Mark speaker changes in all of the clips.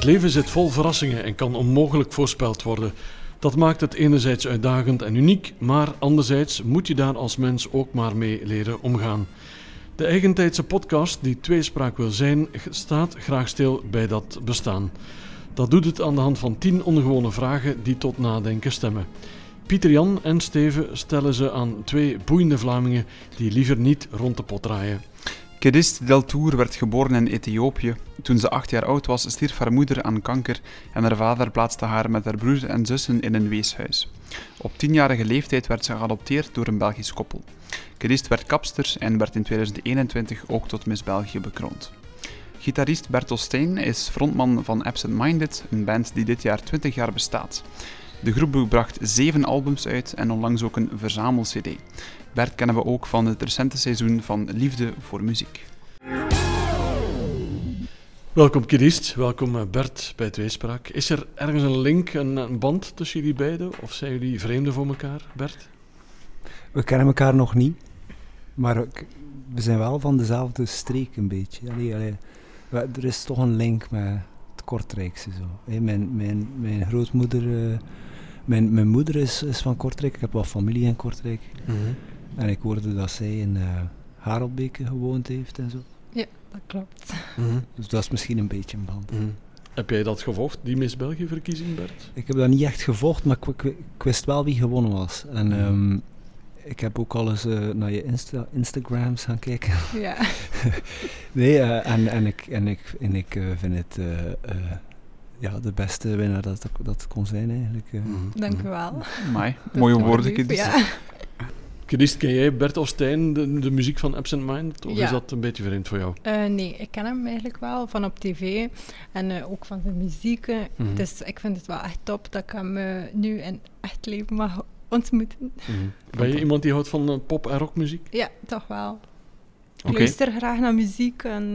Speaker 1: Het leven zit vol verrassingen en kan onmogelijk voorspeld worden. Dat maakt het enerzijds uitdagend en uniek, maar anderzijds moet je daar als mens ook maar mee leren omgaan. De eigentijdse podcast die tweespraak wil zijn, staat graag stil bij dat bestaan. Dat doet het aan de hand van tien ongewone vragen die tot nadenken stemmen. Pieter Jan en Steven stellen ze aan twee boeiende Vlamingen die liever niet rond de pot draaien.
Speaker 2: Kedist Deltour werd geboren in Ethiopië. Toen ze acht jaar oud was, stierf haar moeder aan kanker en haar vader plaatste haar met haar broers en zussen in een weeshuis. Op tienjarige leeftijd werd ze geadopteerd door een Belgisch koppel. Kedist werd kapster en werd in 2021 ook tot Miss België bekroond. Gitarist Bertel Steen is frontman van Absent Minded, een band die dit jaar 20 jaar bestaat. De groep bracht zeven albums uit en onlangs ook een verzamel-cd. Bert kennen we ook van het recente seizoen van Liefde voor Muziek.
Speaker 1: Welkom Kirist, welkom eh, Bert bij Tweespraak. Is er ergens een link, een, een band tussen jullie beiden? Of zijn jullie vreemden voor elkaar, Bert?
Speaker 3: We kennen elkaar nog niet, maar we zijn wel van dezelfde streek een beetje. Allee, allee, er is toch een link met het Kortrijkse. Zo. mijn, mijn, mijn grootmoeder, uh, mijn, mijn moeder is, is van Kortrijk, ik heb wel familie in Kortrijk. Mm -hmm. En ik hoorde dat zij in uh, Harelbeke gewoond heeft en zo.
Speaker 4: Ja, dat klopt.
Speaker 3: Mm -hmm. Dus dat is misschien een beetje een band. Mm -hmm.
Speaker 1: Heb jij dat gevolgd, die Miss België-verkiezing, Bert?
Speaker 3: Ik heb dat niet echt gevolgd, maar ik, ik, ik wist wel wie gewonnen was. En um, ik heb ook al eens uh, naar je Insta Instagrams gaan kijken.
Speaker 4: Ja.
Speaker 3: nee, uh, en, en ik, en ik, en ik uh, vind het ja, de beste winnaar dat dat kon zijn eigenlijk.
Speaker 4: Mm -hmm. Dank u wel.
Speaker 2: Mai, mooie woorden, Kidis.
Speaker 4: Ja.
Speaker 1: Kidis, ken jij Bert Ostijn, de, de muziek van Absent Mind? Of ja. is dat een beetje vreemd voor jou?
Speaker 4: Uh, nee, ik ken hem eigenlijk wel van op tv en uh, ook van zijn muziek. Mm -hmm. Dus ik vind het wel echt top dat ik hem uh, nu in echt leven mag ontmoeten.
Speaker 1: Mm -hmm. Ben je iemand die houdt van pop- en rockmuziek?
Speaker 4: Ja, toch wel. Ik okay. luister graag naar muziek en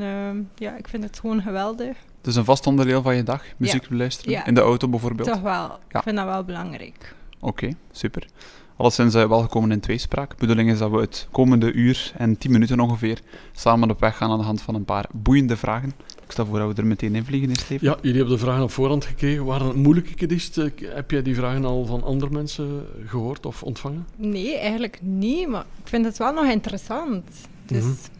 Speaker 4: ja, ik vind het gewoon geweldig.
Speaker 2: Het is een vast onderdeel van je dag, muziek
Speaker 4: ja.
Speaker 2: beluisteren?
Speaker 4: Ja.
Speaker 2: In de auto bijvoorbeeld?
Speaker 4: Toch wel. Ja. Ik vind dat wel belangrijk.
Speaker 2: Oké, okay, super. Alleszins uh, welkom in tweespraak. De bedoeling is dat we het komende uur en tien minuten ongeveer samen op weg gaan aan de hand van een paar boeiende vragen. Ik stel voor dat we er meteen in vliegen, Steven.
Speaker 1: Ja, jullie hebben de vragen op voorhand gekregen. Waren het moeilijke kedist? Heb jij die vragen al van andere mensen gehoord of ontvangen?
Speaker 4: Nee, eigenlijk niet, maar ik vind het wel nog interessant. Dus mm -hmm.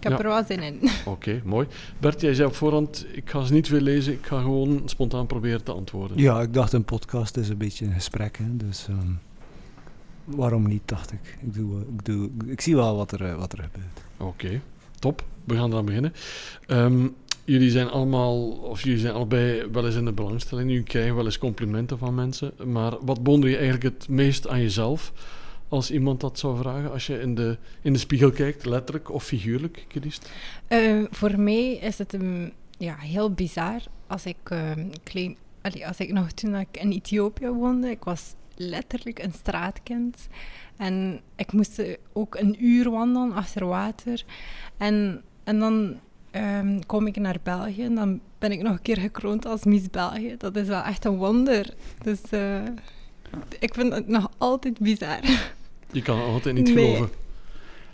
Speaker 4: Ik heb ja. er wel zin in.
Speaker 1: Oké, okay, mooi. Bert, jij zei op voorhand, ik ga ze niet veel lezen, ik ga gewoon spontaan proberen te antwoorden.
Speaker 3: Ja, ik dacht een podcast is een beetje een gesprek, hè, dus... Um waarom niet, dacht ik. Ik, doe, ik, doe, ik zie wel wat er, wat er gebeurt.
Speaker 1: Oké, okay, top. We gaan eraan beginnen. Um, jullie zijn allemaal, of jullie zijn allebei wel eens in de belangstelling. Jullie krijgen wel eens complimenten van mensen. Maar wat bewonder je eigenlijk het meest aan jezelf? Als iemand dat zou vragen, als je in de, in de spiegel kijkt, letterlijk of figuurlijk, Kirist?
Speaker 4: Uh, voor mij is het um, ja, heel bizar als ik allee, als ik nog toen ik in Ethiopië woonde, ik was letterlijk een straatkind. En ik moest ook een uur wandelen achter water. En, en dan um, kom ik naar België en dan ben ik nog een keer gekroond als Miss België. Dat is wel echt een wonder. Dus uh, ik vind het nog altijd bizar.
Speaker 1: Je kan het altijd niet nee. geloven.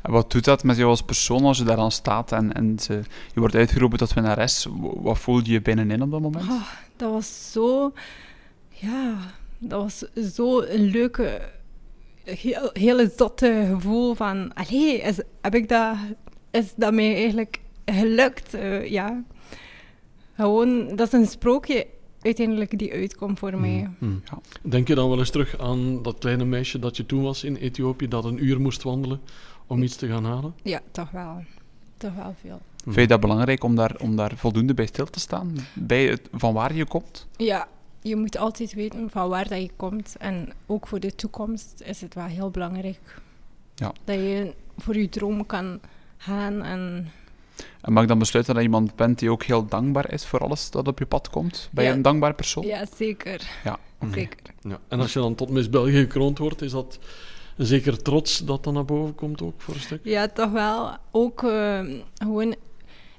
Speaker 2: En wat doet dat met jou als persoon als je daar dan staat en, en ze, je wordt uitgeroepen tot winnares? Wat voelde je binnenin op dat moment?
Speaker 4: Oh, dat was zo... Ja, dat was zo een leuke, heel, hele zotte gevoel van, allee, is, heb ik dat, is dat mij eigenlijk gelukt? Uh, ja. Gewoon, dat is een sprookje uiteindelijk die uitkomt voor mij.
Speaker 1: Mm, mm. Ja. Denk je dan wel eens terug aan dat kleine meisje dat je toen was in Ethiopië, dat een uur moest wandelen om iets te gaan halen?
Speaker 4: Ja, toch wel. Toch wel veel.
Speaker 2: Vind je dat belangrijk om daar, om daar voldoende bij stil te staan? Bij het, van waar je komt?
Speaker 4: Ja, je moet altijd weten van waar dat je komt. En ook voor de toekomst is het wel heel belangrijk.
Speaker 2: Ja.
Speaker 4: Dat je voor je droom kan gaan. En,
Speaker 2: en mag ik dan besluiten dat je iemand bent die ook heel dankbaar is voor alles dat op je pad komt? Ben
Speaker 4: ja.
Speaker 2: je een dankbaar persoon?
Speaker 4: Ja, zeker.
Speaker 2: Ja,
Speaker 4: okay. zeker.
Speaker 1: Ja. En als je dan tot Miss België gekroond wordt, is dat een zeker trots dat dan naar boven komt ook voor een stuk?
Speaker 4: Ja, toch wel. Ook uh, gewoon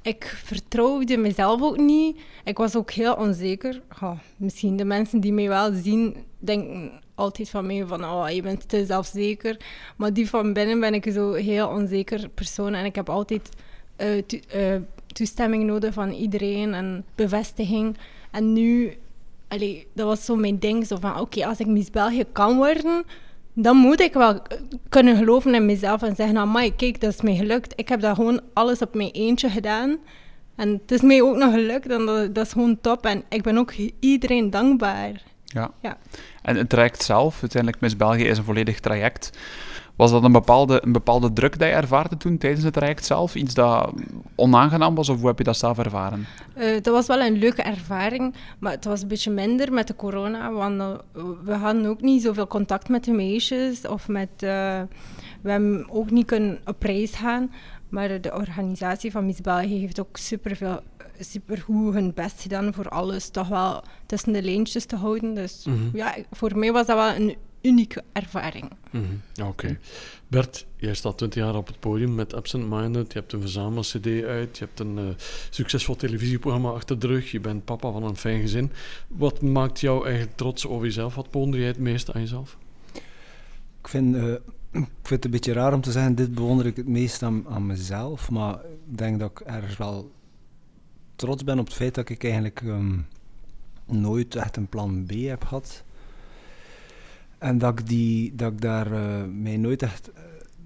Speaker 4: ik vertrouwde mezelf ook niet. Ik was ook heel onzeker. Oh, misschien de mensen die mij wel zien, denken altijd van mij van oh, je bent te zelfzeker. Maar die van binnen ben ik zo heel onzeker persoon. En ik heb altijd uh, to uh, toestemming nodig van iedereen en bevestiging. En nu, allee, dat was zo mijn ding, zo van oké, als ik Miss België kan worden, dan moet ik wel kunnen geloven in mezelf en zeggen, amai, kijk, dat is mij gelukt. Ik heb dat gewoon alles op mijn eentje gedaan. En het is mij ook nog gelukt en dat, dat is gewoon top. En ik ben ook iedereen dankbaar.
Speaker 2: Ja.
Speaker 4: Ja.
Speaker 2: En het traject zelf, uiteindelijk Miss België is een volledig traject. Was dat een bepaalde, een bepaalde druk die je ervaarde toen tijdens het traject zelf? Iets dat onaangenaam was of hoe heb je dat zelf ervaren?
Speaker 4: Uh, dat was wel een leuke ervaring, maar het was een beetje minder met de corona. Want uh, we hadden ook niet zoveel contact met de meisjes of met... Uh, we hebben ook niet kunnen op reis gaan. Maar de organisatie van Miss België heeft ook superveel supergoed hun best gedaan voor alles toch wel tussen de lijntjes te houden. Dus mm -hmm. ja, voor mij was dat wel een unieke ervaring.
Speaker 1: Mm -hmm. Oké. Okay. Bert, jij staat 20 jaar op het podium met Absent Minded. Je hebt een verzamel-CD uit. Je hebt een uh, succesvol televisieprogramma achter de rug. Je bent papa van een fijn gezin. Wat maakt jou eigenlijk trots over jezelf? Wat bewonder jij het meest aan jezelf?
Speaker 3: Ik vind, uh, ik vind het een beetje raar om te zeggen, dit bewonder ik het meest aan, aan mezelf. Maar ik denk dat ik ergens wel trots ben op het feit dat ik eigenlijk um, nooit echt een plan B heb gehad. En dat ik, die, dat ik daar uh, mij nooit echt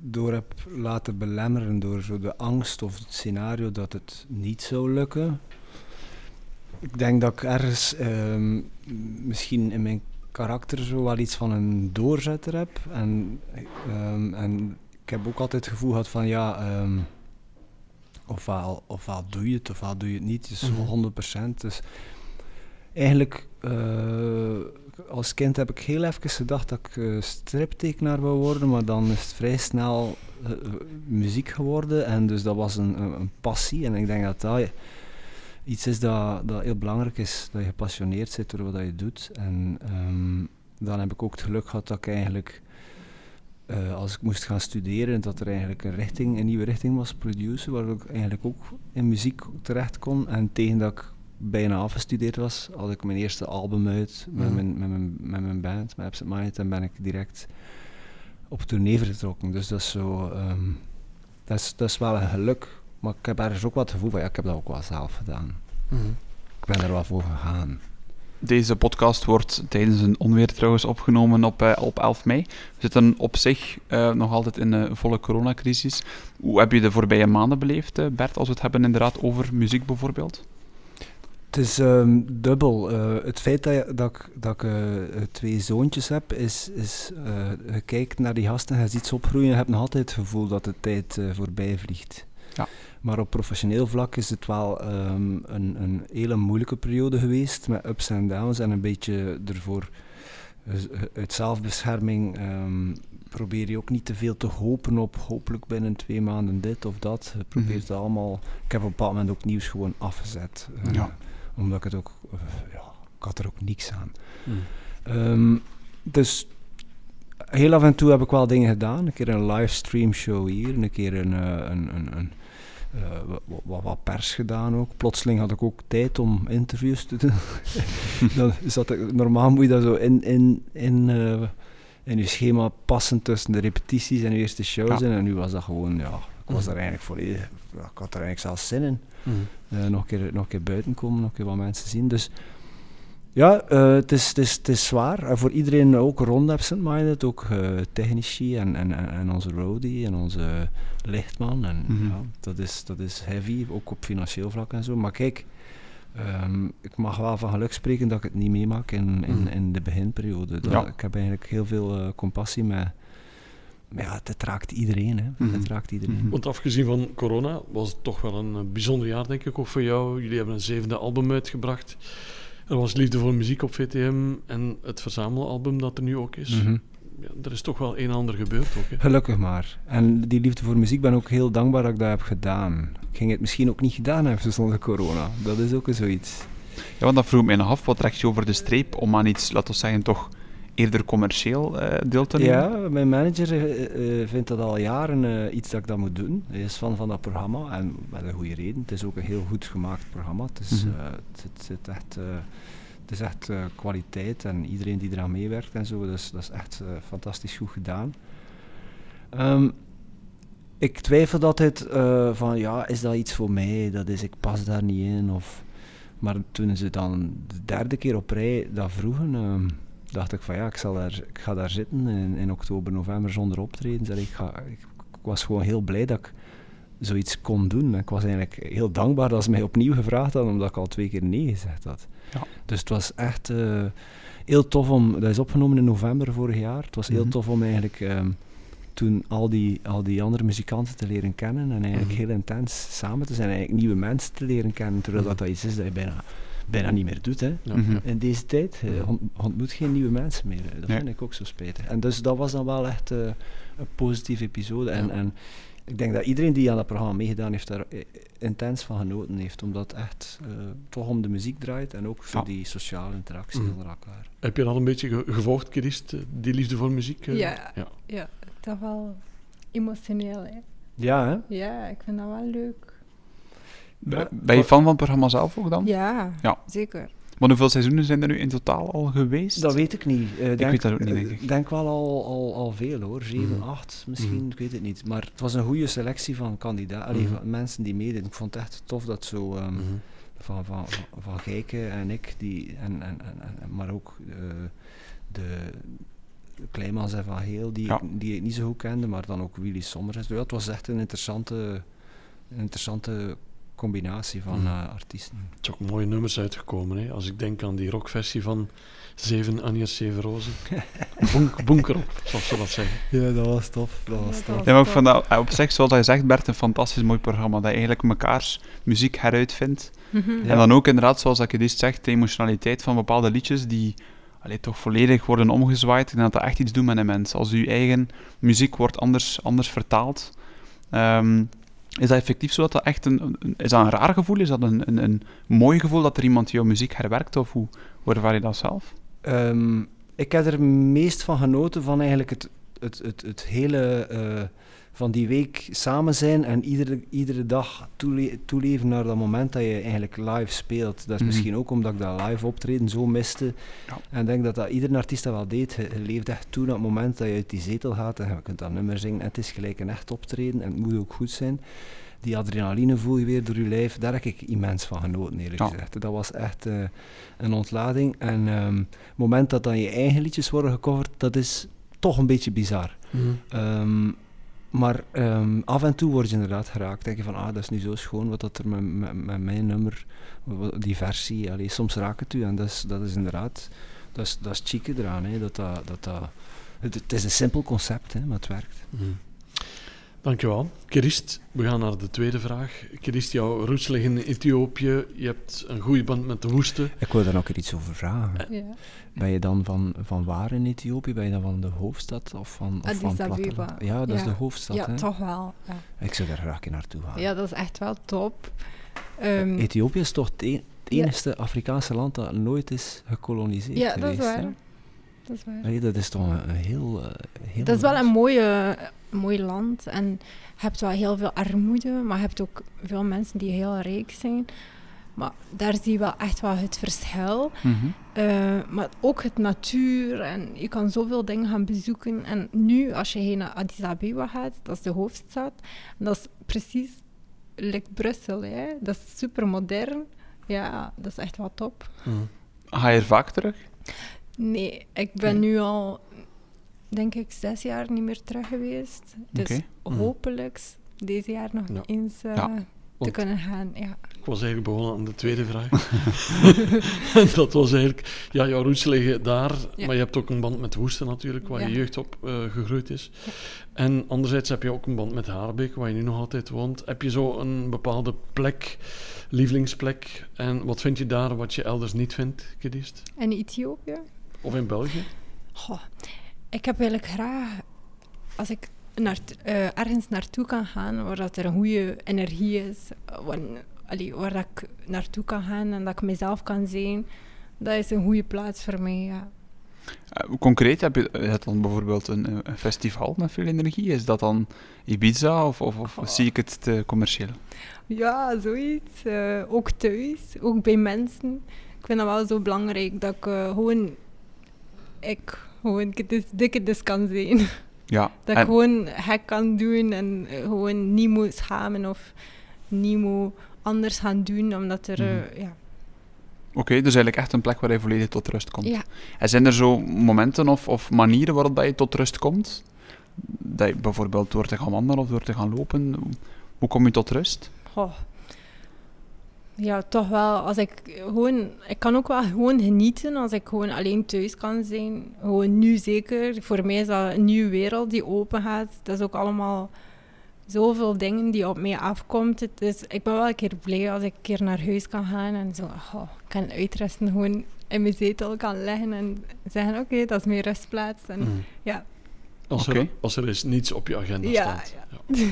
Speaker 3: door heb laten belemmeren door zo de angst of het scenario dat het niet zou lukken. Ik denk dat ik ergens um, misschien in mijn karakter zo wel iets van een doorzetter heb. En, um, en ik heb ook altijd het gevoel gehad van ja, um, ofwel, ofwel doe je het ofwel doe je het niet. Het is mm -hmm. 100%. Dus eigenlijk uh, als kind heb ik heel even gedacht dat ik uh, striptekenaar wil worden, maar dan is het vrij snel uh, muziek geworden. En dus dat was een, een, passie. En ik denk dat dat iets is dat, dat heel belangrijk is, dat je gepassioneerd zit door wat je doet. En um, dan heb ik ook het geluk gehad dat ik eigenlijk, als ik moest gaan studeren, dat er eigenlijk een, richting, een nieuwe richting was, producer, waar ik eigenlijk ook in muziek terecht kon. En tegen dat ik bijna afgestudeerd was, had ik mijn eerste album uit met, mm. mijn, met, mijn, met mijn band, met Absent Minded, en ben ik direct op tournee vertrokken. Dus dat is zo, um, dat, is, dat is wel een geluk. Maar ik heb ergens ook wat het gevoel van, ja, ik heb dat ook wel zelf gedaan. Mm. Ik ben er wel voor gegaan.
Speaker 2: Deze podcast wordt tijdens een onweer trouwens opgenomen op, uh, op 11 mei. We zitten op zich uh, nog altijd in een volle coronacrisis. Hoe heb je de voorbije maanden beleefd, uh, Bert, als we het hebben inderdaad over muziek bijvoorbeeld?
Speaker 3: Het is um, dubbel. Uh, het feit dat, dat ik, dat ik uh, twee zoontjes heb, is, is uh, je kijkt naar die gasten, je ziet ze opgroeien en je hebt nog altijd het gevoel dat de tijd voorbij vliegt.
Speaker 2: Ja.
Speaker 3: Maar op professioneel vlak is het wel um, een, een hele moeilijke periode geweest, met ups en downs en een beetje ervoor uit zelfbescherming um, probeer je ook niet te veel te hopen op hopelijk binnen twee maanden dit of dat. Je probeert mm -hmm. het allemaal... Ik heb op een bepaald moment ook nieuws gewoon afgezet.
Speaker 2: ja
Speaker 3: omdat ik het ook, uh, ja, ik had er ook niks aan. Mm. Um, dus heel af en toe heb ik wel dingen gedaan. Een keer een livestream show hier, een keer een, uh, een, een, een uh, wat, wat, pers gedaan ook. Plotseling had ik ook tijd om interviews te doen. dan zat ik, normaal moet je dat zo in, in, in, uh, in je schema passen tussen de repetities en je eerste shows. Ja. En nu was dat gewoon, ja, ik was er eigenlijk volledig, ik had er eigenlijk zelfs zin in. Mm. Uh, nog, een keer, nog een keer buiten komen, nog een keer wat mensen zien. Dus ja, uh, het, is, het, is, het is zwaar. En voor iedereen ook rond Absent Minded, ook technici en, en, en onze roadie en onze lichtman. En, mm -hmm. ja, dat, is, dat is heavy, ook op financieel vlak en zo. Maar kijk, um, ik mag wel van geluk spreken dat ik het niet meemaak in, in, in de beginperiode. Dat, ja. Ik heb eigenlijk heel veel compassie met ja, het raakt iedereen. Hè. Mm -hmm. Het raakt iedereen. Mm -hmm.
Speaker 1: Want afgezien van corona was het toch wel een bijzonder jaar, denk ik, ook voor jou. Jullie hebben een zevende album uitgebracht. Er was Liefde voor Muziek op VTM en het verzamelalbum dat er nu ook is. Mm -hmm. ja, er is toch wel een en ander gebeurd ook. Hè?
Speaker 3: Gelukkig maar. En die Liefde voor Muziek ben ook heel dankbaar dat ik dat heb gedaan. Ik ging het misschien ook niet gedaan hebben zonder corona. Dat is ook zoiets.
Speaker 2: Ja, want dat vroeg mij nog af. Wat trekt je over de streep om aan iets, laten we zeggen, toch eerder commercieel uh, deel te nemen?
Speaker 3: Ja, mijn manager uh, vindt dat al jaren uh, iets dat ik dat moet doen. Hij is fan van dat programma en met een goede reden. Het is ook een heel goed gemaakt programma. Het is, mm -hmm. het, het, echt, het is echt kwaliteit en iedereen die eraan meewerkt en zo, dat is, dat is echt fantastisch goed gedaan. Um, ik twijfel altijd van ja, is dat iets voor mij? Dat is, ik pas daar niet in of Maar toen ze dan de derde keer op rij dat vroegen, ehm, dacht ik van ja, ik, zal daar, ik ga daar zitten in, in oktober, november zonder optreden. Zeg, ik, ga, ik, ik was gewoon heel blij dat ik zoiets kon doen. Ik was eigenlijk heel dankbaar dat ze mij opnieuw gevraagd hadden, omdat ik al twee keer nee gezegd had.
Speaker 2: Ja.
Speaker 3: Dus het was echt eh, heel tof om... Dat is opgenomen in november vorig jaar. Het was heel
Speaker 2: Mhm.
Speaker 3: tof om eigenlijk ehm, toen al die, al die andere muzikanten te leren kennen en eigenlijk
Speaker 1: Mhm.
Speaker 3: heel intens samen te zijn. Eigenlijk nieuwe mensen te leren kennen, terwijl
Speaker 1: Mhm.
Speaker 3: dat, dat iets is dat je bijna, bijna niet meer doet. Hè.
Speaker 1: Ja,
Speaker 2: Mhm.
Speaker 3: In deze tijd je
Speaker 1: Mhm.
Speaker 3: ont- ontmoet geen nieuwe mensen meer. Dat
Speaker 2: Nee.
Speaker 3: vind ik ook zo spijtig. En dus dat was dan wel echt eh, een positieve episode. En,
Speaker 1: Ja.
Speaker 3: en ik denk dat iedereen die aan dat programma meegedaan heeft, daar eh, intens van genoten heeft. Omdat het echt eh, toch om de muziek draait en ook voor
Speaker 2: Ja.
Speaker 3: die sociale interactie
Speaker 1: Mhm.
Speaker 3: onder elkaar.
Speaker 1: Heb je dat een beetje ge- gevolgd, Christ, eh, die liefde voor muziek? eh?
Speaker 4: Ja.
Speaker 1: ja.
Speaker 4: Ja, toch wel emotioneel, hè.
Speaker 3: Ja, hè?
Speaker 4: Ja, ik vind dat wel leuk.
Speaker 2: Ben ben je fan van het programma zelf ook dan?
Speaker 4: Ja,
Speaker 2: Ja.
Speaker 4: zeker.
Speaker 2: Maar hoeveel seizoenen zijn er nu in totaal al geweest?
Speaker 3: Dat weet ik niet. Eh, denk,
Speaker 2: weet dat ook niet, denk
Speaker 3: eh,
Speaker 2: ik.
Speaker 3: denk wel al, al, al veel hoor. Zeven,
Speaker 1: Mhm.
Speaker 3: acht misschien,
Speaker 1: Mhm.
Speaker 3: ik weet het niet. Maar het was een goede selectie van kandidaten,
Speaker 1: Mhm.
Speaker 3: van mensen die meededen. Ik vond het echt tof dat zo... ehm,
Speaker 1: Mhm.
Speaker 3: van, van, van, van Gijke en ik, die, en, en, en, en- maar ook eh, de, Kleimans en Van Heel, die,
Speaker 2: Ja.
Speaker 3: ik, die ik niet zo goed kende, maar dan ook Willy Sommers. Dus ja, het was echt een interessante, een interessante combinatie van
Speaker 1: Mhm.
Speaker 3: eh, artiesten.
Speaker 1: Het is ook mooie nummers uitgekomen. Hè? Als ik denk aan die rockversie van Zeven Agnes Zeven Rozen. Bonk, bunkerop, zoals ze dat zeggen.
Speaker 3: Ja, dat was tof. Dat was tof.
Speaker 2: Ja, maar ik vond dat eh, op zich, zoals je zegt, Bert, een fantastisch mooi programma. Dat je eigenlijk mekaars muziek heruitvindt.
Speaker 4: Mhm.
Speaker 3: Ja.
Speaker 2: En dan ook inderdaad, zoals ik het eerst zegt, de emotionaliteit van bepaalde liedjes die allee, toch volledig worden omgezwaaid. Ik denk dat dat echt iets doet met een mens. Als je eigen muziek wordt anders, anders vertaald. Ehm, is dat effectief zo dat dat echt een, Is dat een raar gevoel? Is dat een, een, een mooi gevoel dat er iemand jouw muziek herwerkt? Of hoe, hoe ervaar je dat zelf?
Speaker 3: Ehm, ik heb er meest van genoten van eigenlijk het, het, het, het hele eh, van die week samen zijn en iedere, iedere dag toele- toeleven naar dat moment dat je eigenlijk live speelt. Dat is
Speaker 2: Mhm.
Speaker 3: misschien ook omdat ik dat live optreden zo miste.
Speaker 2: Ja.
Speaker 3: En ik denk dat, dat iedere artiest dat wel deed. Je, je leeft echt toe naar het moment dat je uit die zetel gaat en je kunt dat nummer zingen. En het is gelijk een echt optreden en het moet ook goed zijn. Die adrenaline voel je weer door je lijf. Daar heb ik immens van genoten, eerlijk
Speaker 2: Ja.
Speaker 3: gezegd. Dat was echt eh, een ontlading. En ehm, het moment dat dan je eigen liedjes worden gecoverd, dat is toch een beetje bizar.
Speaker 1: Mhm.
Speaker 3: Ehm, maar ehm, af en toe word je inderdaad geraakt. Denk je van, ah, dat is nu zo schoon wat dat er met, met, mijn nummer, die versie, allee, soms raakt het u. En dat is, dat is inderdaad, dat is, dat is chique eraan. Hè, dat dat, dat, het, is een simpel concept, hè, maar het werkt.
Speaker 1: Mhm. Dankjewel. Christ, we gaan naar de tweede vraag. Christ, jouw roots liggen in Ethiopië. Je hebt een goede band met de woesten.
Speaker 3: Ik wil daar nog een iets over vragen.
Speaker 4: Ja.
Speaker 3: Ben je dan van, van waar in Ethiopië? Ben je dan van de hoofdstad of van, of
Speaker 4: Addis
Speaker 3: van
Speaker 4: Abeba.
Speaker 3: Ja, dat is de hoofdstad.
Speaker 4: ja,
Speaker 3: hè?
Speaker 4: toch wel. Ja.
Speaker 3: Ik zou daar graag een naartoe gaan.
Speaker 4: ja, dat is echt wel top. Ehm,
Speaker 3: Ethiopië is toch het, e- enige Afrikaanse land dat nooit is gekoloniseerd
Speaker 4: ja, dat is
Speaker 3: hè?
Speaker 4: Dat is waar.
Speaker 3: Allee, dat is toch een, een heel, eh, heel...
Speaker 4: Dat is wel een mooie, mooi land en je hebt wel heel veel armoede, maar je hebt ook veel mensen die heel rijk zijn. Maar daar zie je wel echt wel het verschil.
Speaker 2: Mhm.
Speaker 4: Eh, maar ook het natuur en je kan zoveel dingen gaan bezoeken. En nu, als je heen naar Addis Abeba gaat, dat is de hoofdstad, en dat is precies like Brussel. Hè? Dat is super modern. Ja, dat is echt wel top.
Speaker 1: Mhm.
Speaker 2: Ga je er vaak terug?
Speaker 4: Nee, ik ben nu al, denk ik, zes jaar niet meer terug geweest. Dus.
Speaker 1: Mhm.
Speaker 4: hopelijk deze jaar nog
Speaker 1: Ja.
Speaker 4: eens eh,
Speaker 2: Ja,
Speaker 4: te
Speaker 1: want-
Speaker 4: kunnen gaan. Ja.
Speaker 1: Ik was eigenlijk begonnen aan de tweede vraag. En dat was eigenlijk, ja, jouw roots liggen daar,
Speaker 4: Ja.
Speaker 1: maar je hebt ook een band met Woesten natuurlijk, waar je jeugd op eh, gegroeid is.
Speaker 4: Ja.
Speaker 1: En anderzijds heb je ook een band met Haarbeek, waar je nu nog altijd woont. Heb je zo een bepaalde plek, lievelingsplek, en wat vind je daar wat je elders niet vindt, Kedist?
Speaker 4: En Ethiopië?
Speaker 1: Of in België?
Speaker 4: Goh, ik heb eigenlijk graag, als ik naar, eh, ergens naartoe kan gaan waar dat er een goede energie is, eh, waar, allee, waar dat ik naartoe kan gaan en dat ik mezelf kan zijn, dat is een goede plaats voor mij. Ja.
Speaker 2: Eh, concreet, heb je dat dan bijvoorbeeld een, een festival met veel energie? Is dat dan Ibiza of, of, of
Speaker 4: Oh.
Speaker 2: zie ik het te commercieel?
Speaker 4: Ja, zoiets. Eh, ook thuis, ook bij mensen. Ik vind dat wel zo belangrijk dat ik eh, gewoon, ik gewoon dus, dikke dus kan zijn.
Speaker 2: Ja,
Speaker 4: Dat ik gewoon gek kan doen en eh, gewoon niet moet schamen of niet moet anders gaan doen, omdat er,
Speaker 2: Mhm.
Speaker 4: eh, ja,
Speaker 2: Oké, dus eigenlijk echt een plek waar je volledig tot rust komt.
Speaker 4: Ja.
Speaker 2: En zijn er zo momenten of, of manieren waarop dat je tot rust komt? Dat je bijvoorbeeld door te gaan wandelen of door te gaan lopen, hoe kom je tot rust?
Speaker 4: Ja, toch wel. Als ik gewoon, ik kan ook wel gewoon genieten als ik gewoon alleen thuis kan zijn. Gewoon nu zeker. Voor mij is dat een nieuwe wereld die open gaat. Dat is ook allemaal zoveel dingen die op mij afkomt. Dus ik ben wel een keer blij als ik een keer naar huis kan gaan en zo oh, kan uitrusten, gewoon in mijn zetel kan liggen en zeggen oké, dat is mijn rustplaats. En,
Speaker 1: Mm.
Speaker 4: ja.
Speaker 1: Als,
Speaker 2: Oké.
Speaker 1: er, als er eens niets op je agenda
Speaker 4: Ja,
Speaker 1: staat.
Speaker 4: ja.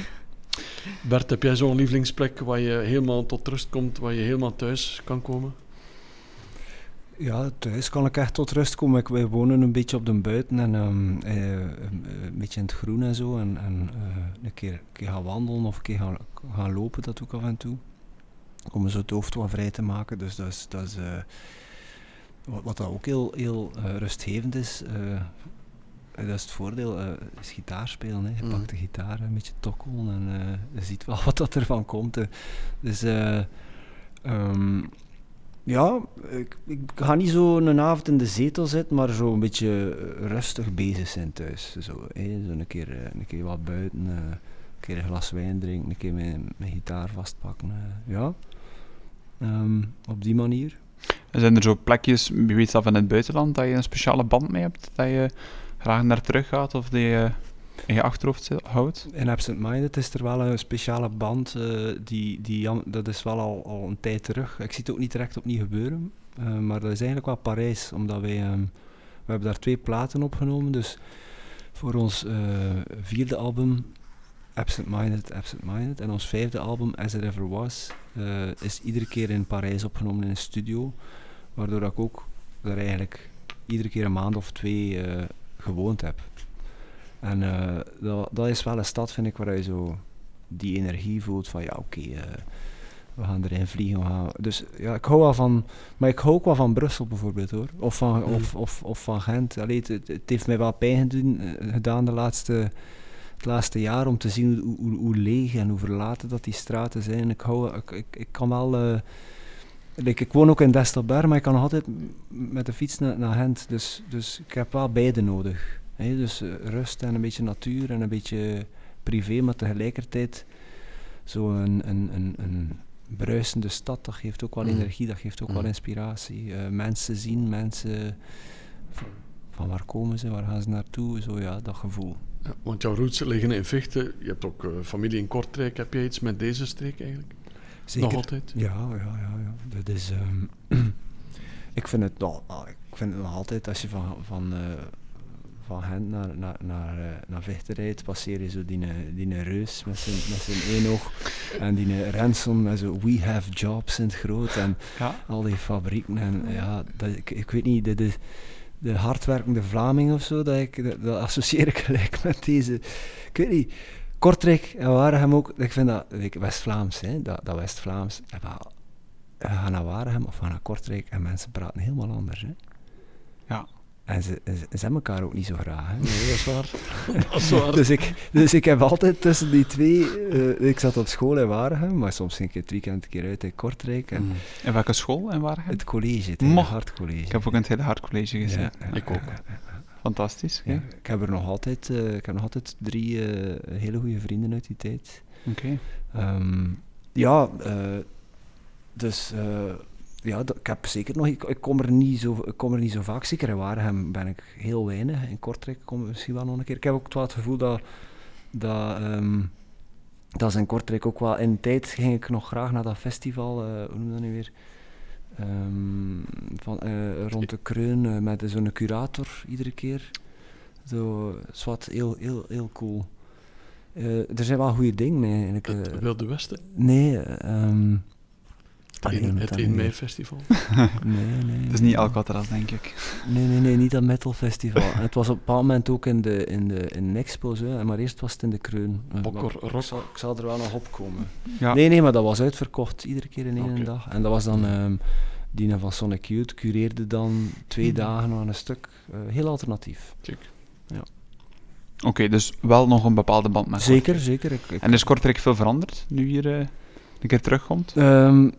Speaker 1: Bert, heb jij zo'n lievelingsplek waar je helemaal tot rust komt, waar je helemaal thuis kan komen?
Speaker 3: Ja, thuis kan ik echt tot rust komen. Wij wonen een beetje op de buiten en ehm, eh, een, beetje in het groen en zo. En, en eh, een, keer, keer gaan wandelen of een keer gaan, gaan lopen, dat doe ik af en toe. Om zo het hoofd wat vrij te maken. Dus dat is, dat is eh, wat, wat dat ook heel, heel rustgevend is. Eh, dat is het voordeel, eh, is gitaar spelen. Hè. Je
Speaker 1: Mhm.
Speaker 3: pakt de gitaar, een beetje tokkelen en eh, je ziet wel wat dat ervan komt. hè. Dus eh, ehm, ja, ik, ik ga niet zo een avond in de zetel zitten, maar zo een beetje rustig bezig zijn thuis. Zo, hè. zo een, keer, een keer wat buiten, een keer een glas wijn drinken, een keer mijn, mijn gitaar vastpakken. ja, Ehm, op die manier.
Speaker 2: Zijn er zo plekjes, wie weet zelf in het buitenland, dat je een speciale band mee hebt? Dat je graag naar terug gaat of die je in je achterhoofd houdt?
Speaker 3: In Absent Minded is er wel een speciale band, eh, die, die, dat is wel al, al een tijd terug. Ik zie het ook niet direct opnieuw gebeuren, eh, maar dat is eigenlijk wel Parijs, omdat wij, ehm, we hebben daar twee platen opgenomen, dus voor ons eh, vierde album, Absent Minded, Absent Minded, en ons vijfde album, As It Ever Was, eh, is iedere keer in Parijs opgenomen in een studio, waardoor ik ook daar eigenlijk iedere keer een maand of twee eh, gewoond heb. En eh, dat, dat is wel een stad, vind ik, waar je zo die energie voelt van ja, oké, eh, we gaan erin vliegen. Gaan. Dus ja, ik hou wel van, maar ik hou ook wel van Brussel bijvoorbeeld hoor. Of van,
Speaker 1: Mhm.
Speaker 3: of, of, of van Gent. Allee, het, het, heeft mij wel pijn gedaan, eh, gedaan de laatste, het laatste jaar om te zien hoe, hoe, hoe leeg en hoe verlaten dat die straten zijn. Ik, hou, ik, ik, ik kan wel. Like, ik woon ook in Destelberg, maar ik kan nog altijd met de fiets naar, naar Gent. Dus, dus ik heb wel beide nodig. Hè, dus eh, rust en een beetje natuur en een beetje privé, maar tegelijkertijd zo'n een, een, een, een bruisende stad, dat geeft ook wel
Speaker 1: Mm.
Speaker 3: energie, dat geeft ook wel
Speaker 1: Mm.
Speaker 3: inspiratie. Eh, mensen zien, mensen van, waar komen ze, waar gaan ze naartoe, zo ja, dat gevoel.
Speaker 1: Ja, want jouw roots liggen in Vechten. Je hebt ook eh, familie in Kortrijk. Heb jij iets met deze streek eigenlijk? Nog altijd?
Speaker 3: Ja, ja, ja. ja. Dat is, ehm, ik, vind het nog, ah, ik vind het nog altijd, als je van, van, eh, van Gent naar, naar, naar, eh, naar Vechten rijdt, passeer je zo die, eh, die reus met zijn, met zijn één oog en die Ransom met zo We have jobs in het groot en
Speaker 2: Ja.
Speaker 3: al die fabrieken. En ja, dat, ik, ik weet niet, de, de, de hardwerkende Vlaming of zo, dat, ik, dat, dat associeer ik gelijk met deze. Ik weet niet. Kortrijk en Waregem ook, ik vind dat West-Vlaams, hè, dat, dat West-Vlaams. We gaan naar Waregem of we gaan naar Kortrijk en mensen praten helemaal anders. Hè.
Speaker 2: Ja.
Speaker 3: En ze, ze, ze hebben elkaar ook niet zo graag. Hè.
Speaker 1: Nee, dat is waar. dat is waar.
Speaker 3: Dus ik, dus ik heb altijd tussen die twee... eh, ik zat op school in Waregem, maar soms ging ik het weekend een keer uit in Kortrijk. En
Speaker 1: Mm.
Speaker 2: In welke school en waar?
Speaker 3: het college, het hele Hartcollege.
Speaker 2: Ik heb ook in het hele hard college.
Speaker 3: Ja, ja,
Speaker 1: Ik ook.
Speaker 3: ja, ja, ja.
Speaker 2: Fantastisch.
Speaker 3: Ja, ik heb er nog altijd, eh, ik heb nog altijd drie eh, hele goede vrienden uit die tijd.
Speaker 2: Oké.
Speaker 3: Ehm, ja, eh, dus ja, ik heb zeker nog, ik, ik, kom er niet zo, ik kom er niet zo vaak. Zeker in Waregem ben ik heel weinig. In Kortrijk kom ik misschien wel nog een keer. Ik heb ook wel het gevoel dat, dat, ehm, dat ze in Kortrijk ook wel, in de tijd ging ik nog graag naar dat festival, hoe noem je dat nu weer? Ehm, van, eh, rond de Kreun eh, met zo'n curator iedere keer. Zo, zwart, heel, heel, heel cool. Eh, er zijn wel goede dingen mee. eigenlijk,
Speaker 1: Het. Wilde Westen.
Speaker 3: Nee, ehm allee,
Speaker 1: Het
Speaker 3: hoe
Speaker 1: 1
Speaker 3: moet
Speaker 1: het
Speaker 3: dat
Speaker 1: 1
Speaker 3: nu
Speaker 1: mei festival.
Speaker 3: Nee, nee.
Speaker 2: Het is niet Alcatraz, denk ik.
Speaker 3: Nee, nee, nee, niet dat metal festival. En het was op een bepaald moment ook in de, in de, in de expo, zo, maar eerst was het in de Kreun. Eh,
Speaker 1: Bokker
Speaker 3: maar
Speaker 1: Rock.
Speaker 3: Ik zal, ik zal er wel nog op komen.
Speaker 2: Ja.
Speaker 3: Nee, nee, maar dat was uitverkocht, iedere keer in één dag. En dat was dan, ehm die van Sonic Youth cureerde dan twee dagen aan een stuk. Eh, heel alternatief.
Speaker 2: Oké, dus wel nog een bepaalde band met
Speaker 3: Zeker, zeker. Ik, ik-
Speaker 2: En is Kortrijk veel veranderd, nu hier eh, een keer terugkomt?
Speaker 3: Ehm,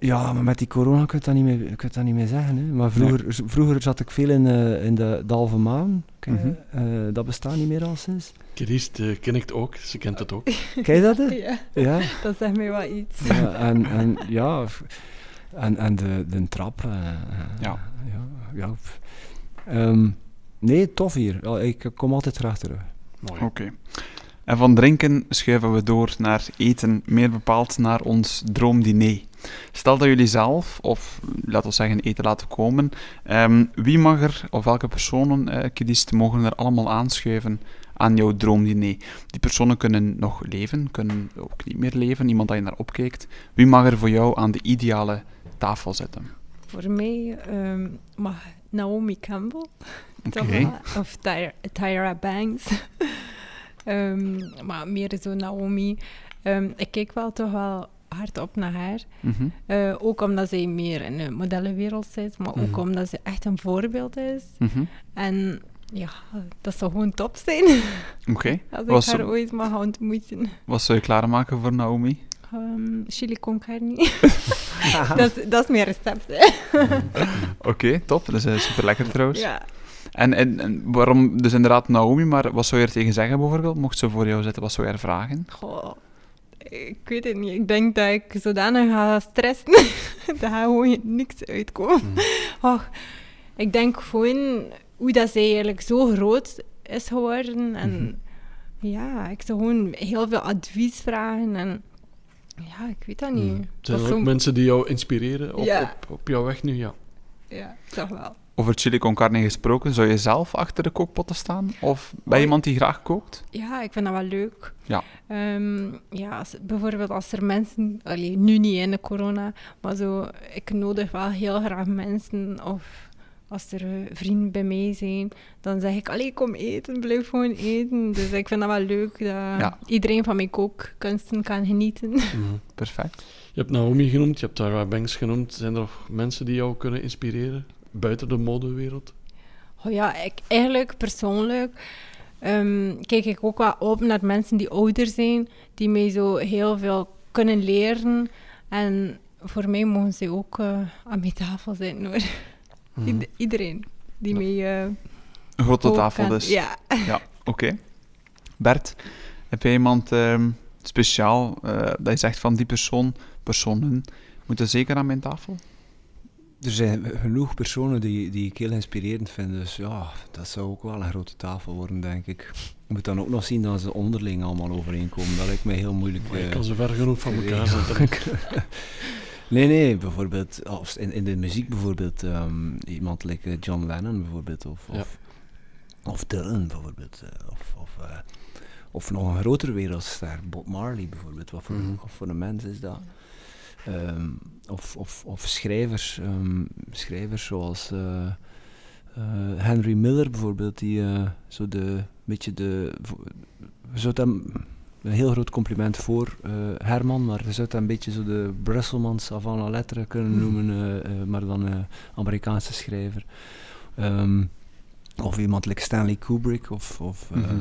Speaker 3: Ja, maar met die corona kun je dat niet meer, kun je dat niet meer zeggen. Hè. Maar vroeger, vroeger zat ik veel in, eh, in de Dalve Maan. Ken je?
Speaker 2: Mhm.
Speaker 3: Eh, dat bestaat niet meer al sinds.
Speaker 1: Christ eh, ken ik het ook, ze kent het ook.
Speaker 3: Ken je dat? hè?
Speaker 4: Ja,
Speaker 3: Ja.
Speaker 4: dat zegt mij wel iets.
Speaker 3: ja en, en ja, en, en de, de trap. eh,
Speaker 2: Ja.
Speaker 3: ja, ja. Ehm, nee, tof hier. Ik kom altijd graag terug.
Speaker 1: Mooi.
Speaker 2: Oké. En van drinken schuiven we door naar eten, meer bepaald naar ons droomdiner. Stel dat jullie zelf, of laten we zeggen eten laten komen, ehm, wie mag er, of welke personen, kiest, mogen er allemaal aanschuiven aan jouw droomdiner? Die personen kunnen nog leven, kunnen ook niet meer leven, iemand dat je naar opkijkt. Wie mag er voor jou aan de ideale tafel zitten?
Speaker 4: Voor mij ehm, mag Naomi Campbell, of Tyra, Tyra Banks. Ehm, maar meer zo Naomi. Ehm, ik kijk wel toch wel hard op naar haar.
Speaker 2: Mhm.
Speaker 4: Eh, ook omdat zij meer in de modellenwereld zit, maar ook
Speaker 1: Mhm.
Speaker 4: omdat ze echt een voorbeeld is.
Speaker 2: Mhm.
Speaker 4: En ja, dat zou gewoon top zijn
Speaker 2: Oké.
Speaker 4: als ik
Speaker 2: Was
Speaker 4: haar ooit mag ontmoeten.
Speaker 2: Wat zou je klaarmaken voor Naomi?
Speaker 4: Ehm, chili con carne. dat, is, dat is mijn recept.
Speaker 2: Oké, top. Dat is eh, super lekker trouwens.
Speaker 4: Ja.
Speaker 2: En, en, en waarom, dus inderdaad Naomi, maar wat zou je er tegen zeggen bijvoorbeeld? Mocht ze voor jou zitten, wat zou je haar vragen?
Speaker 4: Goh, ik weet het niet. Ik denk dat ik zodanig ga stressen, dat gaat gewoon niks uitkomen.
Speaker 1: Mm.
Speaker 4: Och, ik denk gewoon hoe dat zij eigenlijk zo groot is geworden. En
Speaker 2: Mhm.
Speaker 4: ja, ik zou gewoon heel veel advies vragen. En ja, ik weet dat niet.
Speaker 1: Mm. Zijn
Speaker 4: Dat
Speaker 1: er ook
Speaker 4: zo-
Speaker 1: mensen die jou inspireren op,
Speaker 4: Ja.
Speaker 1: op, op jouw weg nu? Ja.
Speaker 4: Ja, toch wel.
Speaker 2: Over chili con carne gesproken, zou je zelf achter de kookpotten staan? Of ben je iemand die graag kookt?
Speaker 4: Ja, ik vind dat wel leuk.
Speaker 2: Ja.
Speaker 4: Ehm, ja, als- bijvoorbeeld als er mensen, allee, nu niet in de corona, maar zo, ik nodig wel heel graag mensen of als er vrienden bij mij zijn, dan zeg ik, allee, kom eten, blijf gewoon eten. Dus ik vind dat wel leuk dat
Speaker 2: Ja.
Speaker 4: iedereen van mijn kookkunsten kan genieten.
Speaker 1: Mhm.
Speaker 2: Perfect.
Speaker 1: Je hebt Naomi genoemd, je hebt Tara Banks genoemd. Zijn er nog mensen die jou kunnen inspireren buiten de modewereld?
Speaker 4: Oh ja, ik, eigenlijk persoonlijk ehm, kijk ik ook wel op naar mensen die ouder zijn, die mij zo heel veel kunnen leren. En voor mij mogen ze ook eh, aan mijn tafel zitten hoor.
Speaker 1: Mhm.
Speaker 4: Ied- iedereen die mij. eh,
Speaker 2: Een grote tafel
Speaker 4: kan-
Speaker 2: dus.
Speaker 4: Ja.
Speaker 2: Oké. Bert, heb jij iemand ehm, speciaal eh, dat je zegt van die persoon, personen, moeten zeker aan mijn tafel?
Speaker 3: Er zijn genoeg personen die, die ik heel inspirerend vind. Dus ja, dat zou ook wel een grote tafel worden, denk ik. Je moet dan ook nog zien dat ze onderling allemaal overeenkomen. Dat lijkt mij heel moeilijk.
Speaker 1: Maar je
Speaker 3: eh,
Speaker 1: kan ze ver genoeg van elkaar zetten.
Speaker 3: nee, nee, bijvoorbeeld als in, in de muziek bijvoorbeeld ehm, iemand like eh, John Lennon bijvoorbeeld of,
Speaker 1: Ja.
Speaker 3: of, of Dylan bijvoorbeeld eh, of, of, eh, of nog een grotere wereldster, Bob Marley bijvoorbeeld. Wat voor,
Speaker 1: Mhm.
Speaker 3: wat voor een mens is dat? Ehm, of, of, of schrijvers, ehm, schrijvers zoals eh, eh, Henry Miller bijvoorbeeld, die eh, zo de beetje de. we zouden hem een heel groot compliment voor Herman, maar je zou hem een beetje zo de Brusselmans avant la lettre kunnen
Speaker 1: Mhm.
Speaker 3: noemen, maar dan een Amerikaanse schrijver. Ehm, of iemand like Stanley Kubrick, of, of
Speaker 2: Mhm.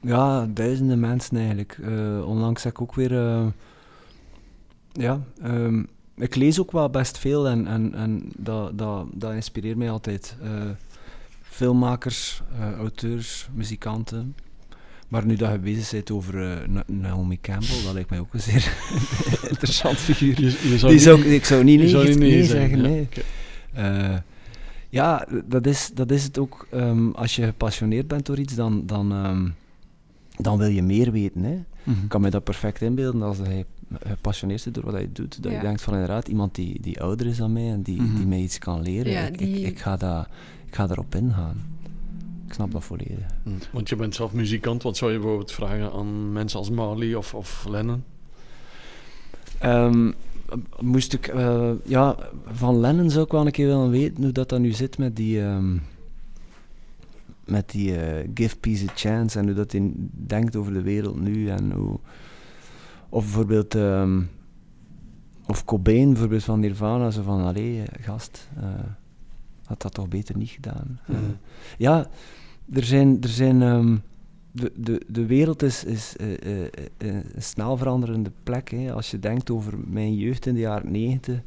Speaker 3: ja, duizenden mensen eigenlijk. Onlangs heb ik ook weer, ja, ehm, ik lees ook wel best veel en, en, en dat, dat, dat inspireert mij altijd. Eh, filmmakers, eh, auteurs, muzikanten. Maar nu dat je bezig bent over eh, Na- Naomi Campbell, dat lijkt mij ook een zeer interessant figuur.
Speaker 1: Je, je zou
Speaker 3: Die
Speaker 1: niet-
Speaker 3: zou, ik- ik zou niet nee,
Speaker 1: zou niet
Speaker 3: nee
Speaker 1: nee
Speaker 3: zeggen,
Speaker 1: ja.
Speaker 3: nee. Ja, dat is, dat is het ook. ehm, als je gepassioneerd bent door iets, dan, dan, ehm, dan wil je meer weten. Hè.
Speaker 2: Mhm.
Speaker 3: Ik kan me dat perfect inbeelden als hij gepassioneerd is door wat hij doet. Dat je denkt van inderdaad, iemand die, die ouder is dan mij en die,
Speaker 2: Mhm.
Speaker 3: die mij iets kan leren.
Speaker 4: Ja,
Speaker 3: ik, ik,
Speaker 4: die-
Speaker 3: ik, ga dat, ik ga daarop ingaan. Ik snap dat volledig.
Speaker 1: Hm. Want je bent zelf muzikant. Wat zou je bijvoorbeeld vragen aan mensen als Marley of, of Lennon?
Speaker 3: Ehm, moest ik, eh, ja, van Lennon zou ik wel een keer willen weten hoe dat dan nu zit met die, ehm, met die eh, Give Peace a Chance en hoe dat hij denkt over de wereld nu en hoe, of bijvoorbeeld, ehm, of Cobain bijvoorbeeld van Nirvana, zo van, allee, eh, gast, eh, had dat toch beter niet gedaan. Eh,
Speaker 1: Mhm.
Speaker 3: ja, er zijn, er zijn, ehm, de, de, de wereld is, is eh, eh, eh, een snel veranderende plek. Hè. Als je denkt over mijn jeugd in de jaren 90.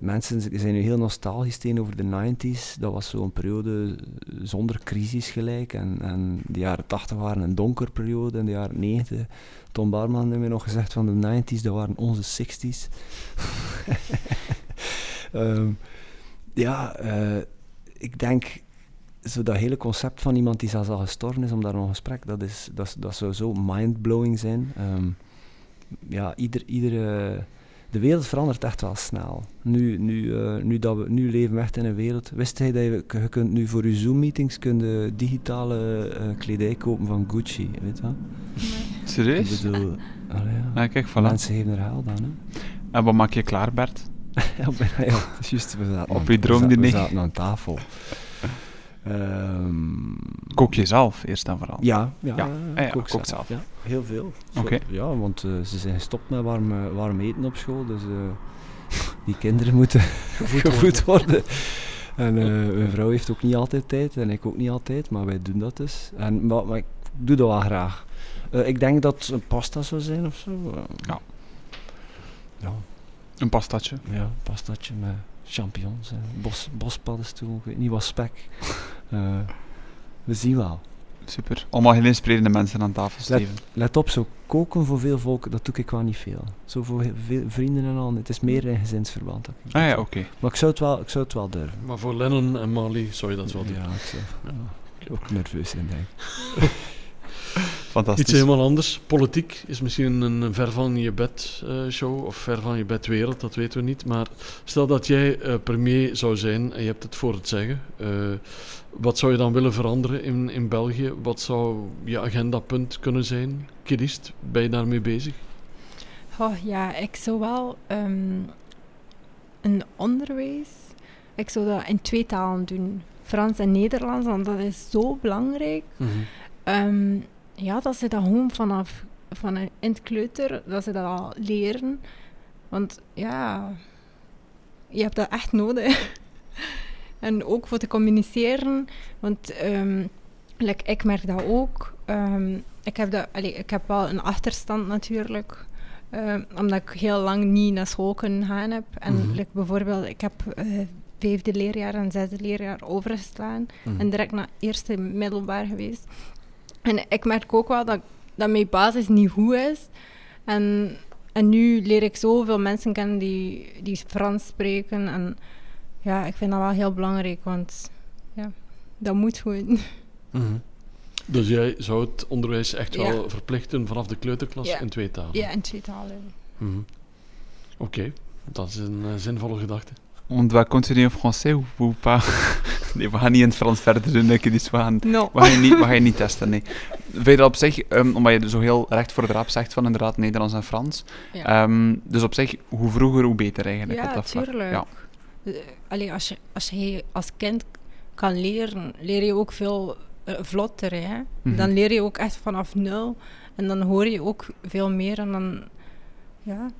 Speaker 3: mensen zijn nu heel nostalgisch tegenover de 90s. Dat was zo'n periode zonder crisis gelijk. En, en de jaren 80 waren een donker periode. En de jaren 90, Tom Barman heeft me nog gezegd van de 90s, dat waren onze 60s. Ehm, ja, ik denk zo dat hele concept van iemand die zelfs al gestorven is, om daar een gesprek, dat, is, dat, dat zou zo mindblowing zijn. Ehm, ja, ieder, iedere, de wereld verandert echt wel snel. Nu, nu, uh, nu, dat we, nu leven we echt in een wereld. Wist hij dat je, je kunt nu voor je Zoom-meetings digitale uh, kledij kopen van Gucci, weet je wel?
Speaker 2: Serieus?
Speaker 3: Ik bedoel, allee, ja.
Speaker 2: ja, kijk, voilà.
Speaker 3: Mensen geven er geld aan. Hè.
Speaker 2: En wat maak je klaar, Bert?
Speaker 3: ja, ja, juist, we zaten,
Speaker 2: Op je droomdiner?
Speaker 3: We zaten aan tafel. Um,
Speaker 2: kook je zelf eerst en vooral?
Speaker 3: Ja, ja, ja.
Speaker 2: ja, ja kook zelf.
Speaker 3: heel veel.
Speaker 2: Oké.
Speaker 3: Ja, want uh, ze zijn gestopt met warm, warm eten op school, dus uh, die kinderen moeten gevoed worden. En uh, mijn vrouw heeft ook niet altijd tijd en ik ook niet altijd, maar wij doen dat dus. En, maar, maar ik doe dat wel graag. Ik denk dat het een pasta zou zijn of zo.
Speaker 2: ja.
Speaker 3: ja.
Speaker 2: Een pastatje?
Speaker 3: Ja, een pastatje met champignons, bos, bospaddenstoel, ik weet niet wat spek. Uh, we zien wel.
Speaker 2: Super. Allemaal heel inspirerende mensen aan tafel, Steven.
Speaker 3: Let, let, op, zo koken voor veel volk, dat doe ik wel niet veel. Zo voor veel vrienden en al, het is meer in gezinsverband. Dat
Speaker 2: ik ah ja, oké.
Speaker 3: Maar ik zou, het wel, ik zou het wel durven.
Speaker 1: Maar voor Lennon en Molly zou je dat wel doen?
Speaker 3: Ja, ik zou ja. ook nerveus zijn, denk ik.
Speaker 2: Fantastisch.
Speaker 1: Iets helemaal anders. Politiek is misschien een ver van je bed uh, show of ver van je bed wereld, dat weten we niet. Maar stel dat jij uh, premier zou zijn en je hebt het voor het zeggen. Uh, wat zou je dan willen veranderen in, in België? Wat zou je agendapunt kunnen zijn? Kirist, ben je daarmee bezig?
Speaker 4: Oh ja, ik zou wel um, een onderwijs. Ik zou dat in twee talen doen. Frans en Nederlands, want dat is zo belangrijk. Mm -hmm. um, ja, dat ze dat gewoon vanaf van in het kleuter, dat ze dat al leren. Want ja, je hebt dat echt nodig. en ook voor te communiceren, want um, like, ik merk dat ook. Um, ik, heb dat, allee, ik heb wel een achterstand natuurlijk. Um, omdat ik heel lang niet naar school kunnen gaan heb. En mm -hmm. like, bijvoorbeeld, ik heb uh, vijfde leerjaar en zesde leerjaar overgeslaan. Mm -hmm. En direct naar eerste middelbaar geweest. En ik merk ook wel dat, dat mijn basis niet goed is. En, en nu leer ik zoveel mensen kennen die, die Frans spreken. En ja, ik vind dat wel heel belangrijk, want ja, dat moet gewoon. Mm
Speaker 1: -hmm. Dus jij zou het onderwijs echt ja. wel verplichten vanaf de kleuterklas
Speaker 4: ja.
Speaker 1: in twee talen?
Speaker 4: Ja, in twee talen.
Speaker 1: Mm -hmm. Oké, okay. dat is een uh, zinvolle gedachte.
Speaker 2: On doit continuer en français ou, ou pas Nee, we gaan niet in het Frans verder doen, ik dus we gaan,
Speaker 4: no.
Speaker 2: we, gaan niet, we gaan niet testen, nee. Vind je dat op zich, um, omdat je zo heel recht voor de raap zegt van inderdaad Nederlands en Frans,
Speaker 4: ja.
Speaker 2: um, dus op zich, hoe vroeger, hoe beter eigenlijk
Speaker 4: ja,
Speaker 2: op dat.
Speaker 4: Tuurlijk. Ja, Allee, als je, als je als kind kan leren, leer je ook veel uh, vlotter, hè. Mm -hmm. Dan leer je ook echt vanaf nul en dan hoor je ook veel meer en dan, ja...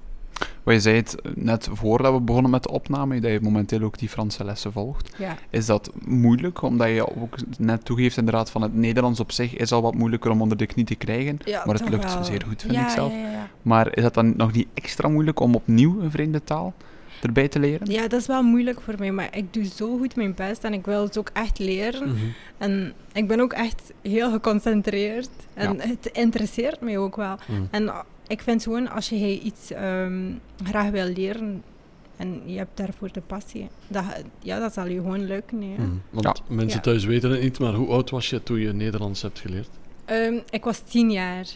Speaker 2: Wat je zei het net voordat we begonnen met de opname, dat je momenteel ook die Franse lessen volgt.
Speaker 4: Ja.
Speaker 2: Is dat moeilijk, omdat je ook net toegeeft inderdaad van het Nederlands op zich is al wat moeilijker om onder de knie te krijgen,
Speaker 4: ja,
Speaker 2: maar het lukt
Speaker 4: wel.
Speaker 2: zeer goed, vind
Speaker 4: ja,
Speaker 2: ik zelf.
Speaker 4: Ja, ja,
Speaker 2: maar is dat dan nog niet extra moeilijk om opnieuw een vreemde taal erbij te leren?
Speaker 4: Ja, dat is wel moeilijk voor mij, maar ik doe zo goed mijn best en ik wil het ook echt leren.
Speaker 1: Mm -hmm.
Speaker 4: En ik ben ook echt heel geconcentreerd en het interesseert mij ook wel.
Speaker 1: Mm.
Speaker 4: En ik vind gewoon, als je iets um, graag wil leren en je hebt daarvoor de passie, dat, ja, dat zal je gewoon lukken. Hè.
Speaker 1: Mm. Want
Speaker 2: Ja.
Speaker 1: mensen
Speaker 4: Ja.
Speaker 1: thuis weten het niet, maar hoe oud was je toen je Nederlands hebt geleerd?
Speaker 4: Ehm, ik was tien jaar.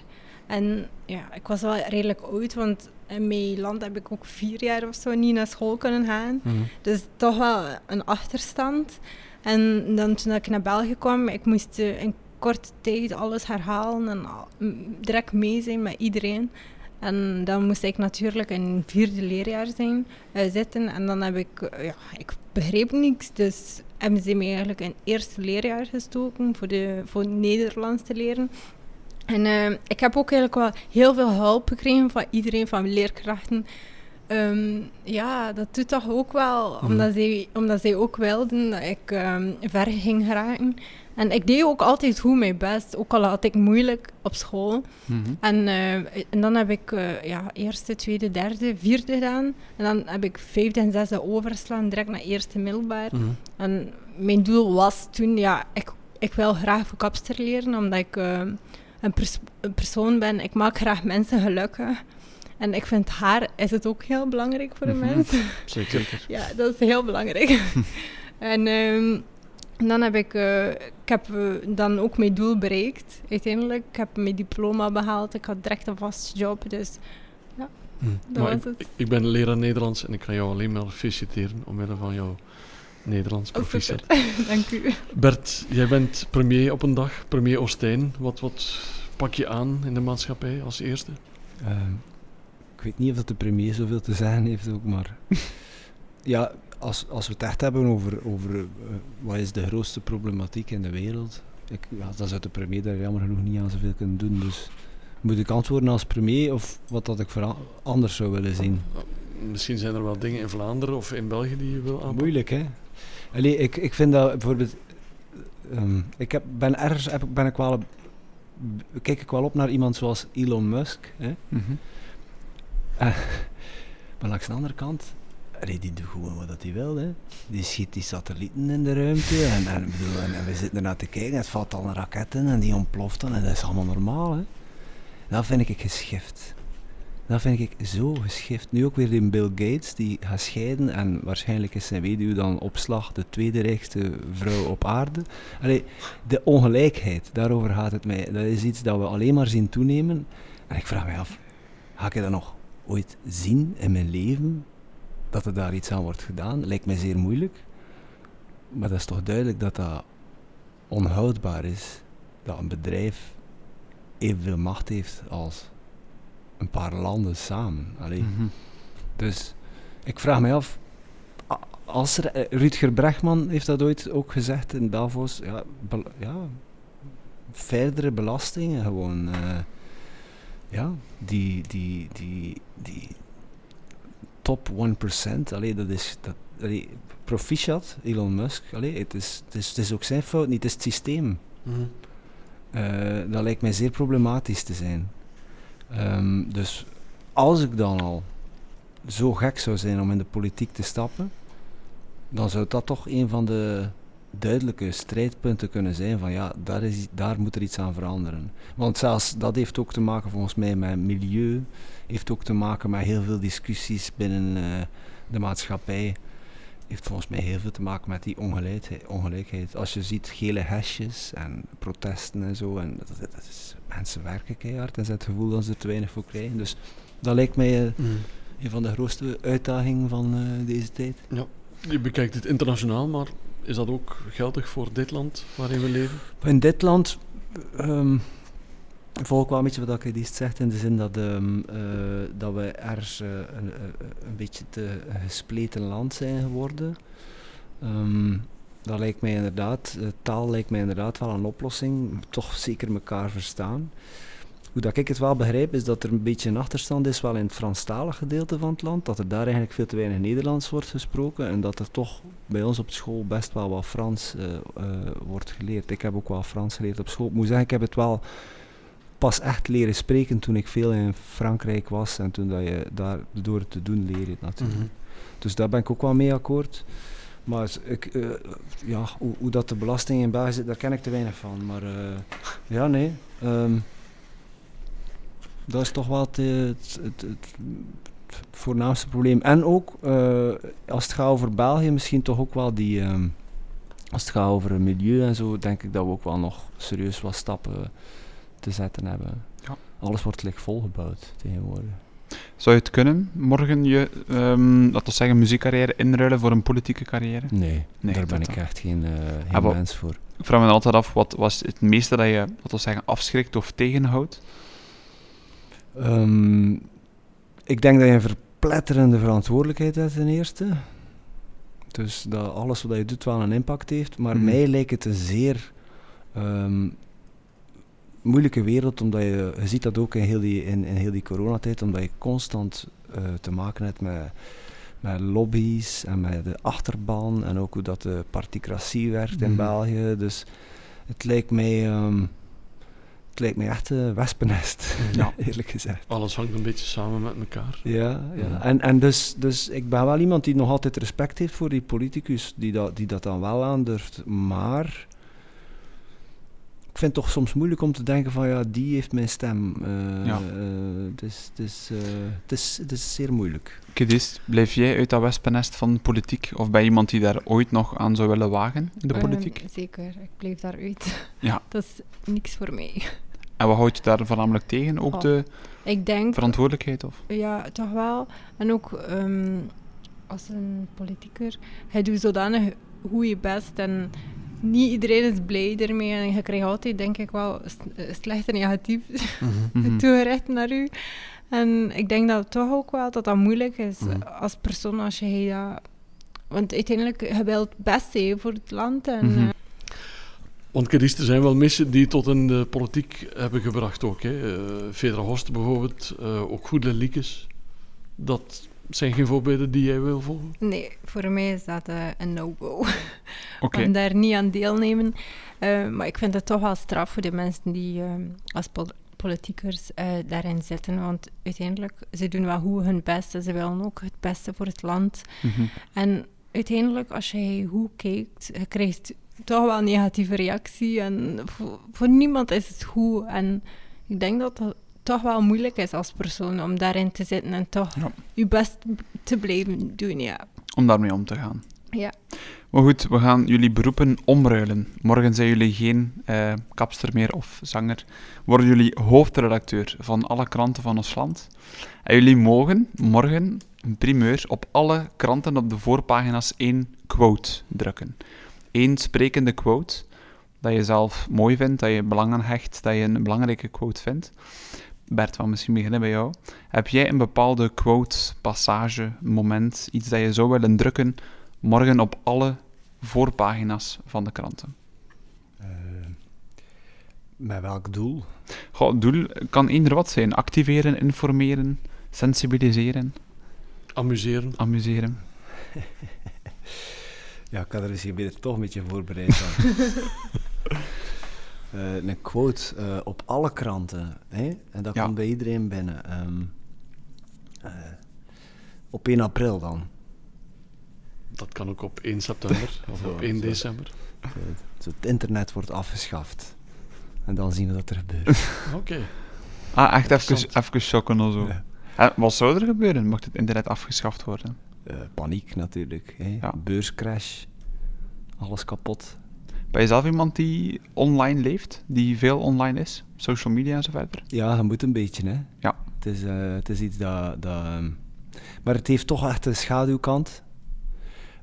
Speaker 4: En ja, ik was wel redelijk oud, want in mijn land heb ik ook vier jaar of zo niet naar school kunnen gaan.
Speaker 1: Mhm.
Speaker 4: Dus toch wel een achterstand. En dan toen ik naar België kwam, ik moest eh, in korte tijd alles herhalen en direct mee zijn met iedereen. En dan moest ik natuurlijk in vierde leerjaar zijn, eh, zitten. En dan heb ik, eh, ja, ik begreep niks. Dus hebben ze me eigenlijk in eerste leerjaar gestoken voor, de, voor Nederlands te leren. En eh, ik heb ook eigenlijk wel heel veel hulp gekregen van iedereen, van leerkrachten. Ehm, ja, dat doet toch ook wel,
Speaker 3: Mhm.
Speaker 4: omdat, zij, omdat zij ook wilden dat ik ehm, ver ging geraken. En ik deed ook altijd goed mijn best, ook al had ik moeilijk op school.
Speaker 2: Mhm.
Speaker 4: En, eh, en dan heb ik eh, ja, eerste, tweede, derde, vierde gedaan. En dan heb ik vijfde en zesde overslaan, direct naar eerste middelbaar.
Speaker 1: Mhm.
Speaker 4: En mijn doel was toen, ja, ik, ik wil graag voor kapster leren, omdat ik eh, een, pers- een persoon ben. Ik maak graag mensen gelukkig. En ik vind haar is het ook heel belangrijk voor de
Speaker 2: Mhm.
Speaker 4: mensen.
Speaker 1: Zeker.
Speaker 4: Ja, dat is heel belangrijk. en ehm, dan heb ik, eh, ik heb eh, dan ook mijn doel bereikt, uiteindelijk. Ik heb mijn diploma behaald, ik had direct een vaste job, dus
Speaker 1: Hm.
Speaker 4: Dat
Speaker 1: Maar
Speaker 4: was
Speaker 1: ik,
Speaker 4: het.
Speaker 1: ik ben leraar Nederlands en ik kan jou alleen maar feliciteren omwille van jouw Nederlands
Speaker 4: oh,
Speaker 1: proficiat.
Speaker 4: Dank u.
Speaker 1: Bert, jij bent premier op een dag, premier Oostijn. Wat, wat pak je aan in de maatschappij als eerste?
Speaker 3: Ehm, ik weet niet of dat de premier zoveel te zeggen heeft ook, maar... ja, als, als we het echt hebben over, over eh, wat is de grootste problematiek in de wereld, ik, ja, dan zou de premier daar jammer genoeg niet aan zoveel kunnen doen. Dus moet ik antwoorden als premier of wat dat ik anders zou willen zien?
Speaker 1: Misschien zijn er wel dingen in Vlaanderen of in België die je wil aanpakken.
Speaker 3: Moeilijk, hè? Allee, ik, ik vind dat bijvoorbeeld... ehm, ik heb, ben ergens heb, ben ik wel... Kijk ik wel op naar iemand zoals Elon Musk, hè?
Speaker 2: Mhm.
Speaker 3: Maar langs de andere kant, die doet gewoon wat hij wil. Hè. Die schiet die satellieten in de ruimte en, bedoel, en, we zitten ernaar te kijken. Het valt al een raket in en die ontploft dan en dat is allemaal normaal. Hè. Dat vind ik geschift. Dat vind ik zo geschift. Nu ook weer die Bill Gates, die gaat scheiden en waarschijnlijk is zijn weduwe dan opslag de tweede rijkste vrouw op aarde. Allee, de ongelijkheid, daarover gaat het mij. Dat is iets dat we alleen maar zien toenemen. En ik vraag mij af, ga ik dat nog ooit zien in mijn leven? Dat er daar iets aan wordt gedaan? Lijkt mij zeer moeilijk. Maar dat is toch duidelijk dat dat onhoudbaar is. Dat een bedrijf evenveel macht heeft als een paar landen samen. Allee.
Speaker 2: Mhm.
Speaker 3: Dus ik vraag mij af, als er, eh, Rutger Bregman heeft dat ooit ook gezegd in Davos, ja, ja verdere belastingen gewoon. eh, ja, die, die, die, die top 1%, allee, dat is, dat, allee, proficiat, Elon Musk, allee, het, is, het, is, het is ook zijn fout niet, het is het systeem.
Speaker 1: Mhm.
Speaker 3: Eh, dat lijkt mij zeer problematisch te zijn. Ehm, dus als ik dan al zo gek zou zijn om in de politiek te stappen, dan zou dat toch een van de duidelijke strijdpunten kunnen zijn van ja, daar, is, daar moet er iets aan veranderen. Want zelfs dat heeft ook te maken volgens mij met milieu, heeft ook te maken met heel veel discussies binnen eh, de maatschappij. Heeft volgens mij heel veel te maken met die ongelijkheid. ongelijkheid. Als je ziet gele hesjes en protesten en zo, en dat, dat- dat is, mensen werken keihard en ze hebben het gevoel dat ze er te weinig voor krijgen. Dus dat lijkt mij eh,
Speaker 1: Mhm.
Speaker 3: een van de grootste uitdagingen van eh, deze tijd.
Speaker 1: Je bekijkt het internationaal, maar is dat ook geldig voor dit land waarin we leven?
Speaker 3: In dit land ehm volg ik wel een beetje wat ik eerst zegt, in de zin dat, ehm, eh, dat we ergens eh, een, een, een beetje te gespleten land zijn geworden. Ehm, dat lijkt mij inderdaad, eh, taal lijkt mij inderdaad wel een oplossing, toch zeker elkaar verstaan. Hoe dat ik het wel begrijp, is dat er een beetje een achterstand is wel in het Franstalig gedeelte van het land, dat er daar eigenlijk veel te weinig Nederlands wordt gesproken en dat er toch bij ons op school best wel wat Frans eh, eh, wordt geleerd. Ik heb ook wel Frans geleerd op school. Ik moet zeggen, ik heb het wel pas echt leren spreken toen ik veel in Frankrijk was en toen dat je daar door het te doen leer je het natuurlijk.
Speaker 1: Mhm.
Speaker 3: Dus daar ben ik ook wel mee akkoord. Maar ik, eh, ja, hoe, hoe dat de belasting in België zit, daar ken ik te weinig van. Maar ja, nee. ehm, dat is toch wel het, het, het, voornaamste probleem. En ook, eh, als het gaat over België, misschien toch ook wel die... ehm, als het gaat over het milieu en zo, denk ik dat we ook wel nog serieus wat stappen te zetten hebben.
Speaker 2: Ja.
Speaker 3: Alles wordt like volgebouwd tegenwoordig.
Speaker 2: Zou je het kunnen, morgen je, ehm laten we zeggen, muziekcarrière inruilen voor een politieke carrière?
Speaker 3: Nee,
Speaker 2: Nee,
Speaker 3: daar ben ik echt geen, eh, geen
Speaker 2: Ah,
Speaker 3: mens voor.
Speaker 2: Ik vraag me altijd af, wat was het meeste dat je, laten we zeggen, afschrikt of tegenhoudt?
Speaker 3: Ehm, ik denk dat je een verpletterende verantwoordelijkheid hebt ten eerste. Dus dat alles wat je doet wel een impact heeft. Maar
Speaker 2: Mhm.
Speaker 3: mij lijkt het een zeer ehm, moeilijke wereld, omdat je, je ziet dat ook in heel die, in, in heel die coronatijd, omdat je constant eh, te maken hebt met, met lobby's en met de achterban en ook hoe dat de particratie werkt in
Speaker 2: Mhm.
Speaker 3: België. Dus het lijkt mij, ehm, het lijkt mij echt een wespennest,
Speaker 2: Ja.
Speaker 3: eerlijk gezegd.
Speaker 1: Alles hangt een beetje samen met elkaar.
Speaker 3: Ja, ja.
Speaker 1: Ja.
Speaker 3: En, en dus, dus ik ben wel iemand die nog altijd respect heeft voor die politicus, die dat, die dat dan wel aandurft. Maar ik vind het toch soms moeilijk om te denken van ja, die heeft mijn stem. Eh,
Speaker 2: Ja.
Speaker 3: eh, het, is, het, is, eh, het, is, het is zeer moeilijk.
Speaker 2: Kedist, blijf jij uit dat wespennest van politiek? Of ben je iemand die daar ooit nog aan zou willen wagen in de politiek?
Speaker 4: zeker, ik blijf daaruit.
Speaker 2: Ja.
Speaker 4: Dat is niks voor mij.
Speaker 2: En wat houdt je daar voornamelijk tegen? Ook
Speaker 4: Oh.
Speaker 2: de
Speaker 4: Ik denk,
Speaker 2: verantwoordelijkheid? Of?
Speaker 4: ja, toch wel. En ook ehm, als een politicus, hij doet zodanig goed je best en niet iedereen is blij ermee. En je krijgt altijd, denk ik wel, eh, slecht en negatief
Speaker 2: Mhm.
Speaker 4: toegericht naar u. En ik denk dat toch ook wel dat dat moeilijk is
Speaker 1: Mhm.
Speaker 4: als persoon als je dat... Want uiteindelijk, je wilt het beste voor het land. En,
Speaker 2: Mhm.
Speaker 4: Eh,
Speaker 1: Want Kedist, er zijn wel mensen die tot in de politiek hebben gebracht ook. Hè. Eh, Fedra Horst bijvoorbeeld, eh, ook Goede Liekes. Dat zijn geen voorbeelden die jij wil volgen?
Speaker 4: nee, voor mij is dat eh, een no-go.
Speaker 2: Oké.
Speaker 4: Om daar niet aan deelnemen. Eh, maar ik vind het toch wel straf voor de mensen die eh, als pol- politiekers eh, daarin zitten. Want uiteindelijk, ze doen wel goed hun best. en Ze willen ook het beste voor het land.
Speaker 2: Mhm.
Speaker 4: En uiteindelijk, als je goed kijkt, je krijgt toch wel een negatieve reactie. En voor, voor niemand is het goed. En ik denk dat het toch wel moeilijk is als persoon om daarin te zitten en toch
Speaker 2: Ja.
Speaker 4: je best te blijven doen. Ja.
Speaker 2: Om daarmee om te gaan.
Speaker 4: Ja.
Speaker 2: Maar goed, we gaan jullie beroepen omruilen. Morgen zijn jullie geen eh, kapster meer of zanger. Worden jullie hoofdredacteur van alle kranten van ons land. En jullie mogen morgen een primeur op alle kranten op de voorpagina's één quote drukken. Eén sprekende quote dat je zelf mooi vindt, dat je belang aan hecht, dat je een belangrijke quote vindt. Bert, we misschien beginnen bij jou. Heb jij een bepaalde quote, passage, moment, iets dat je zou willen drukken morgen op alle voorpagina's van de kranten?
Speaker 3: Eh, met welk doel?
Speaker 2: Goh, het doel kan eender wat zijn. Activeren, informeren, sensibiliseren,
Speaker 1: Amuseren.
Speaker 2: amuseren.
Speaker 3: Ja, ik had er misschien beter toch een beetje voorbereid dan. Eh, een quote eh, op alle kranten. Hè? En dat
Speaker 2: Ja.
Speaker 3: komt bij iedereen binnen. Ehm, eh, op 1 april dan.
Speaker 1: Dat kan ook op 1 september of
Speaker 3: Zo,
Speaker 1: op 1
Speaker 3: zo.
Speaker 1: december.
Speaker 3: Zo, het internet wordt afgeschaft. En dan zien we dat er gebeurt.
Speaker 1: Oké.
Speaker 2: Ah, echt even, even shocken of zo.
Speaker 3: Ja.
Speaker 2: En wat zou er gebeuren mocht het internet afgeschaft worden?
Speaker 3: Eh, paniek natuurlijk. Hè?
Speaker 2: Ja.
Speaker 3: Beurscrash. Alles kapot.
Speaker 2: Ben je zelf iemand die online leeft? Die veel online is? Social media en zo verder?
Speaker 3: Ja, je moet een beetje, hè.
Speaker 2: Ja.
Speaker 3: Het is, eh, het is iets dat... dat ehm, maar het heeft toch echt een schaduwkant.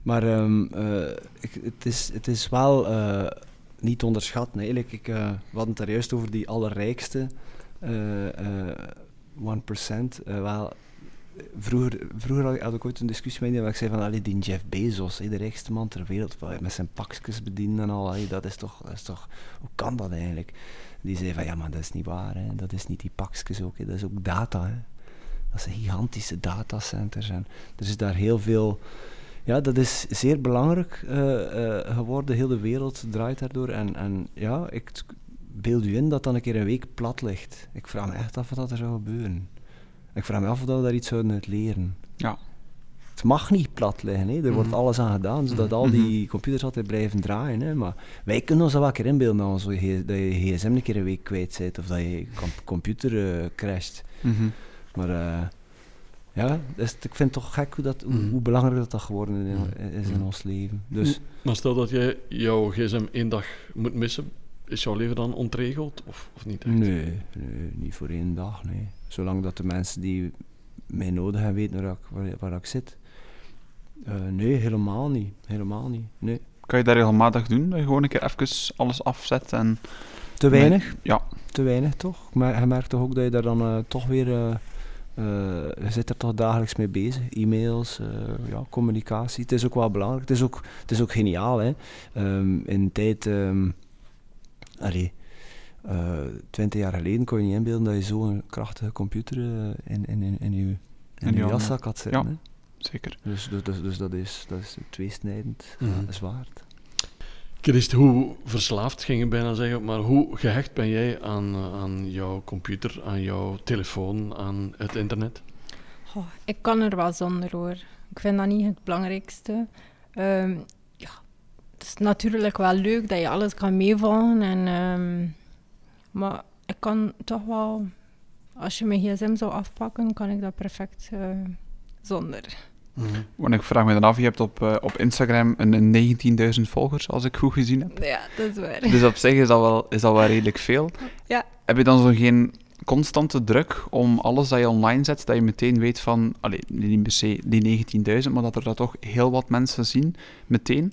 Speaker 3: Maar ehm, eh, ik, het, is, het is wel niet te onderschatten. Eigenlijk, ik, we hadden het daar juist over die allerrijkste eh, eh 1%. eh, wel, vroeger, vroeger had ik ooit een discussie met die waar ik zei van allee, die Jeff Bezos, de rijkste man ter wereld, met zijn pakjes bedienen en al, dat, is toch, dat is toch... Hoe kan dat eigenlijk? Die zei van ja, maar dat is niet waar. Hè. Dat is niet die pakjes ook. Dat is ook data. Hè. Dat zijn gigantische datacenters. En er is daar heel veel. Ja, dat is zeer belangrijk eh, eh, geworden. Heel de wereld draait daardoor. En, en ja, ik beeld u in dat dan een keer een week plat ligt. Ik vraag me echt af wat er zou gebeuren. Ik vraag me af of dat we daar iets zouden uit leren.
Speaker 2: Ja.
Speaker 3: Het mag niet plat liggen, hè. er wordt
Speaker 2: Mhm.
Speaker 3: alles aan gedaan, zodat al die computers altijd blijven draaien. Hè. Maar wij kunnen ons dat wel een keer inbeelden, G- dat je gsm een keer een week kwijt bent, of dat je com- computer eh, crasht.
Speaker 2: Mhm.
Speaker 3: Maar eh, ja, dus ik vind het toch gek hoe, dat, hoe,
Speaker 1: Mhm.
Speaker 3: hoe belangrijk dat, dat geworden in- is in
Speaker 1: Mhm.
Speaker 3: ons leven. Dus
Speaker 1: Maar stel dat jij jouw gsm één dag moet missen, is jouw leven dan ontregeld of, of niet? echt?
Speaker 3: nee, nee, niet voor één dag, nee. Zolang dat de mensen die mij nodig hebben weten waar ik, waar, waar ik zit. Eh, nee, helemaal niet. Helemaal niet. Nee.
Speaker 2: Kan je dat regelmatig doen? Dat je gewoon een keer even alles afzet en...
Speaker 3: Te weinig?
Speaker 2: Ja.
Speaker 3: Te weinig toch? Maar je merkt toch ook dat je daar dan eh, toch weer. eh, je zit er toch dagelijks mee bezig. E-mails, ja, communicatie. Het is ook wel belangrijk. Het is ook, het is ook geniaal. Hè? Ehm, in tijd. allee, eh, twintig jaar geleden kon je niet inbeelden dat je zo'n krachtige computer eh, in, in, in, in je in je jaszak had zitten.
Speaker 2: Ja.
Speaker 3: hè.
Speaker 2: Zeker.
Speaker 3: Dus, dus, dus, dus dat is, dat is tweesnijdend ja, zwaard.
Speaker 1: Christ, hoe verslaafd ging ik bijna zeggen, maar hoe gehecht ben jij aan, eh, aan jouw computer, aan jouw telefoon, aan het internet?
Speaker 4: Goh, ik kan er wel zonder hoor. Ik vind dat niet het belangrijkste. Ehm, ja, het is natuurlijk wel leuk dat je alles kan meevolgen. En, ehm, maar ik kan toch wel, als je mijn gsm zou afpakken, kan ik dat perfect eh, zonder.
Speaker 2: Want ik vraag me dan af, je hebt op, eh, op Instagram een, een 19.000 volgers, als ik goed gezien heb.
Speaker 4: Ja, dat is waar.
Speaker 2: Dus op zich is dat wel, is dat wel redelijk veel.
Speaker 4: Ja.
Speaker 2: Heb je dan zo geen constante druk om alles dat je online zet, dat je meteen weet van, allee, niet per se die 19.000, maar dat er dat toch heel wat mensen zien, meteen?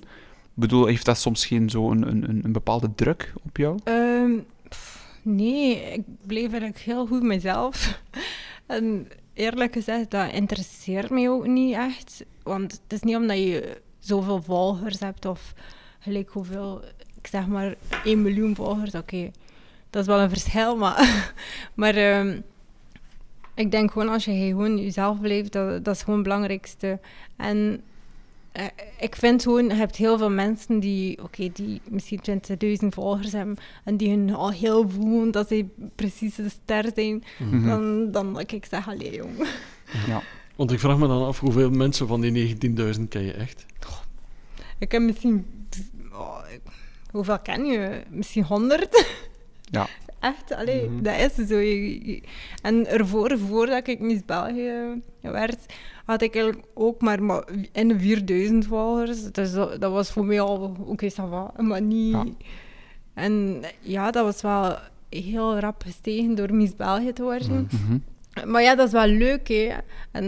Speaker 2: Ik bedoel, heeft dat soms geen zo een, een, een- bepaalde druk op jou?
Speaker 4: Ehm, nee, ik bleef eigenlijk heel goed mezelf. En eerlijk gezegd, dat interesseert mij ook niet echt. Want het is niet omdat je zoveel volgers hebt of gelijk hoeveel, ik zeg maar 1 miljoen volgers, oké. Dat is wel een verschil, maar, maar ehm, ik denk gewoon als je gewoon jezelf blijft, dat, dat is gewoon het belangrijkste. En ik vind gewoon, je hebt heel veel mensen die, oké, die misschien 20.000 volgers hebben en die hun al heel voelen dat ze precies de ster zijn,
Speaker 2: Mhm.
Speaker 4: dan, dan moet ik zeggen, allee jong.
Speaker 2: Ja.
Speaker 1: Want ik vraag me dan af, hoeveel mensen van die 19.000 ken je echt?
Speaker 4: Ik heb misschien, oh, hoeveel ken je? Misschien 100?
Speaker 2: Ja.
Speaker 4: Echt, allee,
Speaker 3: Mhm.
Speaker 4: dat is zo. Je- je- En ervoor, voordat ik Miss België werd, had ik eigenlijk ook maar, maar in de 4000 volgers. Dus dat, dat was voor mij al, oké, va, maar niet...
Speaker 2: Ja.
Speaker 4: En ja, dat was wel heel rap gestegen door Miss België te worden.
Speaker 2: Mhm.
Speaker 4: Maar ja, dat is wel leuk, hè. En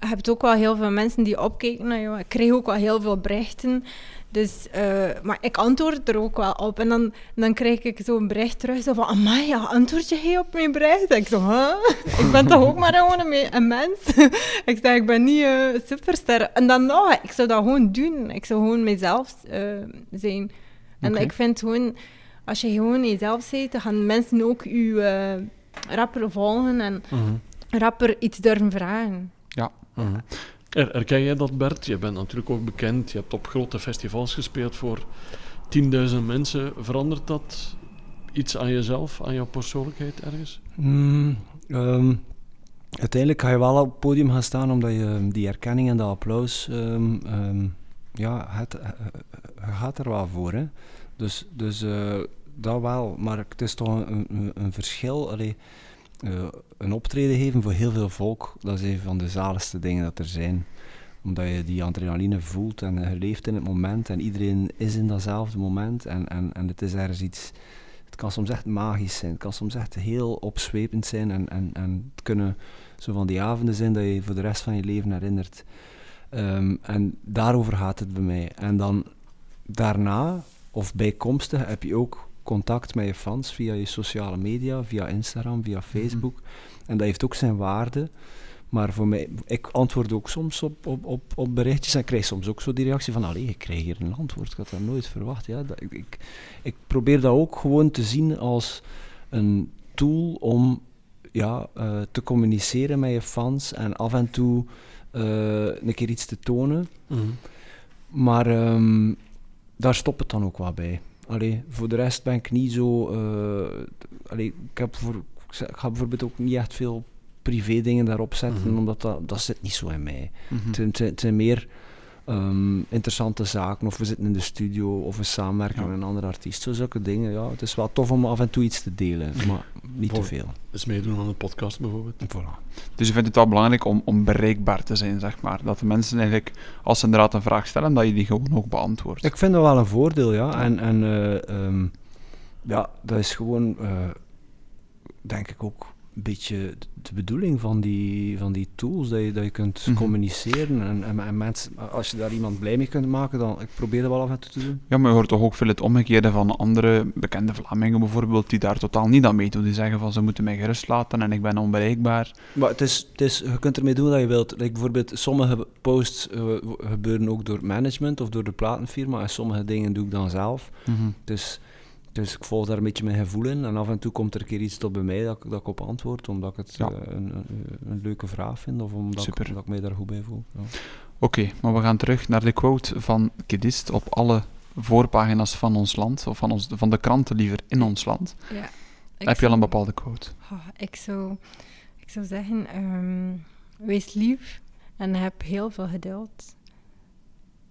Speaker 4: je hebt ook wel heel veel mensen die opkijken naar jou. Ik krijg ook wel heel veel berichten. Dus, eh, maar ik antwoord er ook wel op. En dan, dan krijg ik zo'n bericht terug, zo van... Amai, ja, antwoord je op mijn bericht? Ik zo, huh? Ik ben toch ook maar gewoon een, me- een mens? ik zeg, ik ben niet eh superster. En dan nog, ik zou dat gewoon doen. Ik zou gewoon mezelf eh, zijn. En ik vind gewoon... Als je gewoon jezelf bent, dan gaan mensen ook je rapper volgen en rapper iets durven vragen.
Speaker 1: Er, erken jij dat, Bert? Je bent natuurlijk ook bekend. Je hebt op grote festivals gespeeld voor 10.000 mensen. Verandert dat iets aan jezelf, aan jouw persoonlijkheid ergens?
Speaker 3: Mm, ehm, uiteindelijk ga je wel op het podium gaan staan omdat je ehm, die erkenning en dat applaus, ehm, ja, het, eh, eh, gaat er wel voor. Hè. Dus, dus eh, dat wel, maar het is toch een, een, een verschil. Allee, eh, een optreden geven voor heel veel volk, dat is een van de zaligste dingen dat er zijn. Omdat je die adrenaline voelt en je leeft in het moment en iedereen is in datzelfde moment. En, en, en het is ergens iets, het kan soms echt magisch zijn. Het kan soms echt heel opzwepend zijn. En, en, en het kunnen zo van die avonden zijn dat je voor de rest van je leven herinnert. Ehm, en daarover gaat het bij mij. En dan daarna, of bijkomstig, heb je ook contact met je fans via je sociale media, via Instagram, via Facebook. En dat heeft ook zijn waarde. Maar voor mij, ik antwoord ook soms op, op, op, op berichtjes en krijg soms ook zo die reactie van, allee, ik krijg hier een antwoord, ik had dat nooit verwacht. Ja, dat, ik, ik, ik probeer dat ook gewoon te zien als een tool om ja, eh, te communiceren met je fans en af en toe eh, een keer iets te tonen. Maar ehm, daar stopt het dan ook wel bij. Allee, voor de rest ben ik niet zo. allee, ik, heb voor, ik ga bijvoorbeeld ook niet echt veel privé dingen daarop zetten,
Speaker 1: Mhm.
Speaker 3: omdat dat, dat zit niet zo in mij. Het, zijn- het zijn- het zijn meer ehm, interessante zaken, of we zitten in de studio, of we samenwerken
Speaker 2: Ja.
Speaker 3: met een andere artiest. Zo zulke dingen. Ja, het is wel tof om af en toe iets te delen, maar niet te veel.
Speaker 1: Dus meedoen aan een podcast bijvoorbeeld.
Speaker 3: Voilà.
Speaker 2: Dus je vindt het wel belangrijk om, om bereikbaar te zijn, zeg maar. Dat de mensen eigenlijk, als ze inderdaad een vraag stellen, dat je die gewoon ook beantwoordt.
Speaker 3: Ik vind dat wel een voordeel, ja. En, en eh, ehm, ja, dat is gewoon, eh, denk ik ook een beetje de bedoeling van die, van die tools, dat je, dat je kunt
Speaker 2: Mhm.
Speaker 3: communiceren. En, en, en mensen, als je daar iemand blij mee kunt maken, dan ik probeer dat wel af en toe te doen.
Speaker 2: Ja, maar je hoort toch ook veel het omgekeerde van andere bekende Vlamingen bijvoorbeeld, die daar totaal niet aan meedoen. Die zeggen van, ze moeten mij gerust laten en ik ben onbereikbaar.
Speaker 3: Maar het is, het is, je kunt ermee doen wat je wilt. Like bijvoorbeeld, sommige posts eh, gebeuren ook door management of door de platenfirma, en sommige dingen doe ik dan zelf. Dus dus ik volg daar een beetje mijn gevoel in. En af en toe komt er een keer iets tot bij mij dat, ik- dat ik op antwoord, omdat ik het
Speaker 2: Ja.
Speaker 3: eh, een, een, een leuke vraag vind of omdat ik, omdat ik mij daar goed bij voel. Ja.
Speaker 2: Oké, maar we gaan terug naar de quote van Kedist op alle voorpagina's van ons land, of van, ons, van de kranten liever in ons land.
Speaker 4: Ja. Ik
Speaker 2: Heb je al een bepaalde quote?
Speaker 4: Ah, ik, zou, ik zou zeggen, ehm, wees lief en heb heel veel geduld.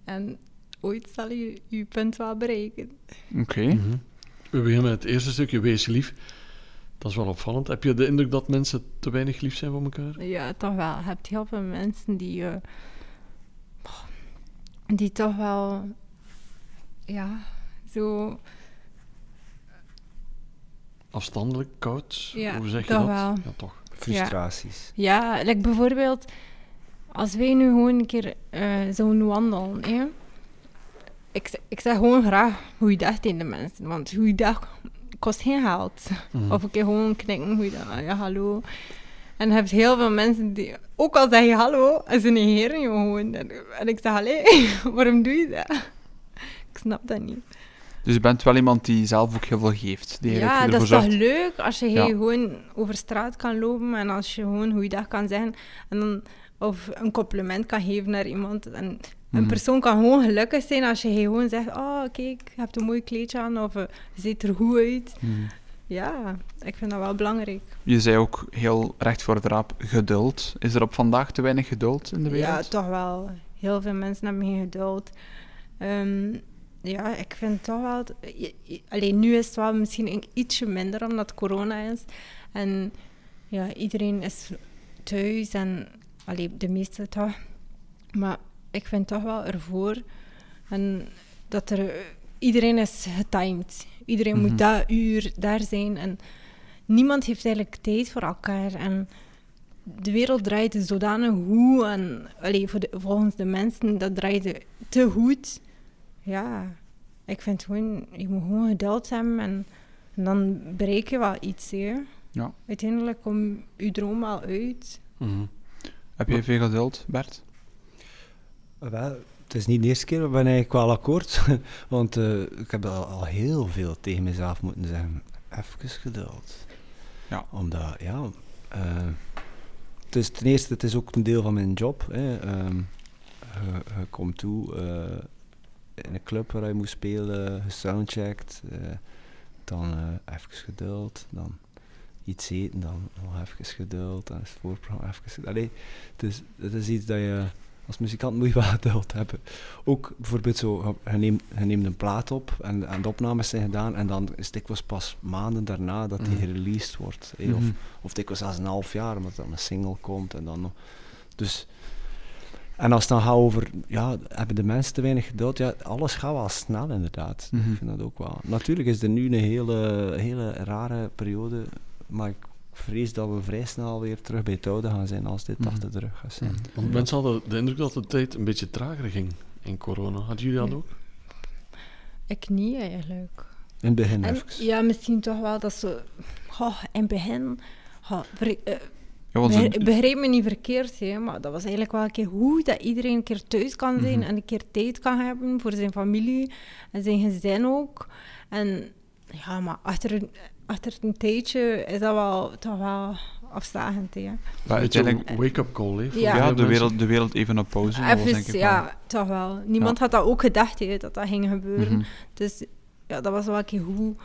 Speaker 4: En ooit zal je je punt wel bereiken.
Speaker 2: Oké.
Speaker 1: Mhm. We beginnen met het eerste stukje, wees lief. Dat is wel opvallend. Heb je de indruk dat mensen te weinig lief zijn voor elkaar?
Speaker 4: Ja, toch wel. Je hebt heel veel mensen die, eh, die toch wel, ja, zo,
Speaker 1: Afstandelijk, koud?
Speaker 4: Ja,
Speaker 1: Hoe zeg je
Speaker 4: toch
Speaker 1: dat?
Speaker 4: wel.
Speaker 1: Ja, toch.
Speaker 3: Frustraties.
Speaker 4: ja, like bijvoorbeeld, als wij nu gewoon een keer eh zouden wandelen, hè? Ik, ik zeg gewoon graag goeiedag tegen de mensen, want goeiedag kost geen geld.
Speaker 1: Mhm.
Speaker 4: Of een keer gewoon knikken, goeiedag, ja, hallo. En je hebt heel veel mensen die, ook al zeg je hallo, en ze negeren je gewoon. En, ik zeg, allee, waarom doe je dat? Ik snap dat niet.
Speaker 2: Dus je bent wel iemand die zelf ook heel veel geeft. Die
Speaker 4: Ja, dat is toch leuk als je
Speaker 2: Ja.
Speaker 4: gewoon over straat kan lopen en als je gewoon goeiedag kan zeggen en dan, of een compliment kan geven naar iemand. En een
Speaker 2: Mhm.
Speaker 4: persoon kan gewoon gelukkig zijn als je gewoon zegt, oh kijk, je hebt een mooi kleedje aan of eh, je ziet er goed uit.
Speaker 2: Mhm.
Speaker 4: Ja, ik vind dat wel belangrijk.
Speaker 2: Je zei ook heel recht voor het raap geduld. Is er op vandaag te weinig geduld in de wereld?
Speaker 4: Ja, toch wel. Heel veel mensen hebben geen geduld. Ehm, ja, ik vind toch wel... Alleen nu is het wel misschien een ietsje minder, omdat corona is. En ja, iedereen is thuis en... Allee, de meeste toch. Maar ik vind toch wel ervoor. En dat er... Iedereen is getimed. Iedereen
Speaker 2: Mhm.
Speaker 4: moet dat uur daar zijn. En niemand heeft eigenlijk tijd voor elkaar. En de wereld draaide zodanig goed en allee, voor de, volgens de mensen dat draaide te goed. Ja, ik vind gewoon, je moet gewoon geduld hebben en, en dan bereik je wel iets. Hè.
Speaker 2: Ja.
Speaker 4: Uiteindelijk komt je droom wel uit.
Speaker 1: Mhm.
Speaker 2: Heb jij veel geduld, Bert?
Speaker 3: Wel, het is niet de eerste keer, ik ben eigenlijk wel akkoord. Want eh, ik heb al, al heel veel tegen mezelf moeten zeggen. Even geduld.
Speaker 2: Ja.
Speaker 3: Omdat, ja... eh, het is ten eerste, het is ook een deel van mijn job. Hè. Ehm, je, je komt toe eh, in een club waar je moet spelen, gesoundcheckt. eh dan eh even geduld, dan iets eten, dan nog even geduld, dan is het voorprogramma even geduld. Allee, het is, het is iets dat je als muzikant moet je wel geduld hebben. Ook bijvoorbeeld zo, je neemt, je neemt een plaat op en, en de opnames zijn gedaan en dan is het dikwijls pas maanden daarna dat die
Speaker 1: Mhm.
Speaker 3: gereleased wordt. hè,
Speaker 2: Mhm.
Speaker 3: Of, of dikwijls zelfs een half jaar, omdat dan een single komt en dan nog. Dus, en als het dan gaat over, ja, hebben de mensen te weinig geduld? Ja, alles gaat wel snel inderdaad.
Speaker 2: Mhm.
Speaker 3: Ik vind dat ook wel. Natuurlijk is er nu een hele, hele rare periode, maar ik vrees dat we vrij snel weer terug bij het oude gaan zijn als dit
Speaker 2: Mhm.
Speaker 3: achter de rug gaat zijn.
Speaker 2: Mhm.
Speaker 1: Want mensen hadden de indruk dat de tijd een beetje trager ging in corona. Hadden jullie dat ook?
Speaker 4: Ik niet eigenlijk.
Speaker 3: In het begin
Speaker 4: En,
Speaker 3: even.
Speaker 4: ja, misschien toch wel dat ze... Goh, in het begin... goh, ver- eh,
Speaker 2: Ja,
Speaker 4: Begrijp- Begrijp me niet verkeerd, hè, maar dat was eigenlijk wel een keer goed dat iedereen een keer thuis kan zijn
Speaker 2: Mhm.
Speaker 4: en een keer tijd kan hebben voor zijn familie en zijn gezin ook. En ja, maar achter een, achter een tijdje is dat wel toch wel afzagend. Hè.
Speaker 2: maar uiteindelijk,
Speaker 1: een wake-up call, hè? voor
Speaker 4: Ja.
Speaker 2: de, wereld, de wereld even op pauze. dat was denk
Speaker 4: Even,
Speaker 2: ik
Speaker 4: ja, toch wel. Niemand had dat ook gedacht hè, dat dat ging gebeuren.
Speaker 2: Mhm.
Speaker 4: Dus ja, dat was wel een keer goed.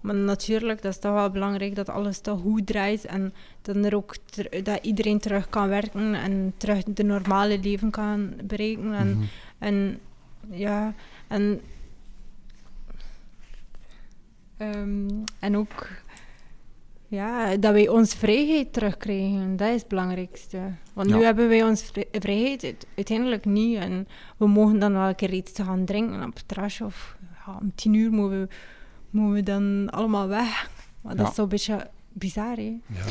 Speaker 4: Maar natuurlijk, dat is toch wel belangrijk dat alles toch goed draait. En dan er ook ter- dat iedereen terug kan werken en terug de normale leven kan bereiken. En,
Speaker 2: Mhm.
Speaker 4: en ja, en, ehm, en ook ja, dat wij onze vrijheid terugkrijgen. Dat is het belangrijkste. Want nu hebben wij onze vrij- vrijheid uit- uiteindelijk niet. En we mogen dan wel een keer iets te gaan drinken op het terrasje. Of ja, om tien uur moeten we, moeten we dan allemaal weg. Maar dat
Speaker 2: Ja.
Speaker 4: is zo'n beetje bizar, hè?
Speaker 3: Ja.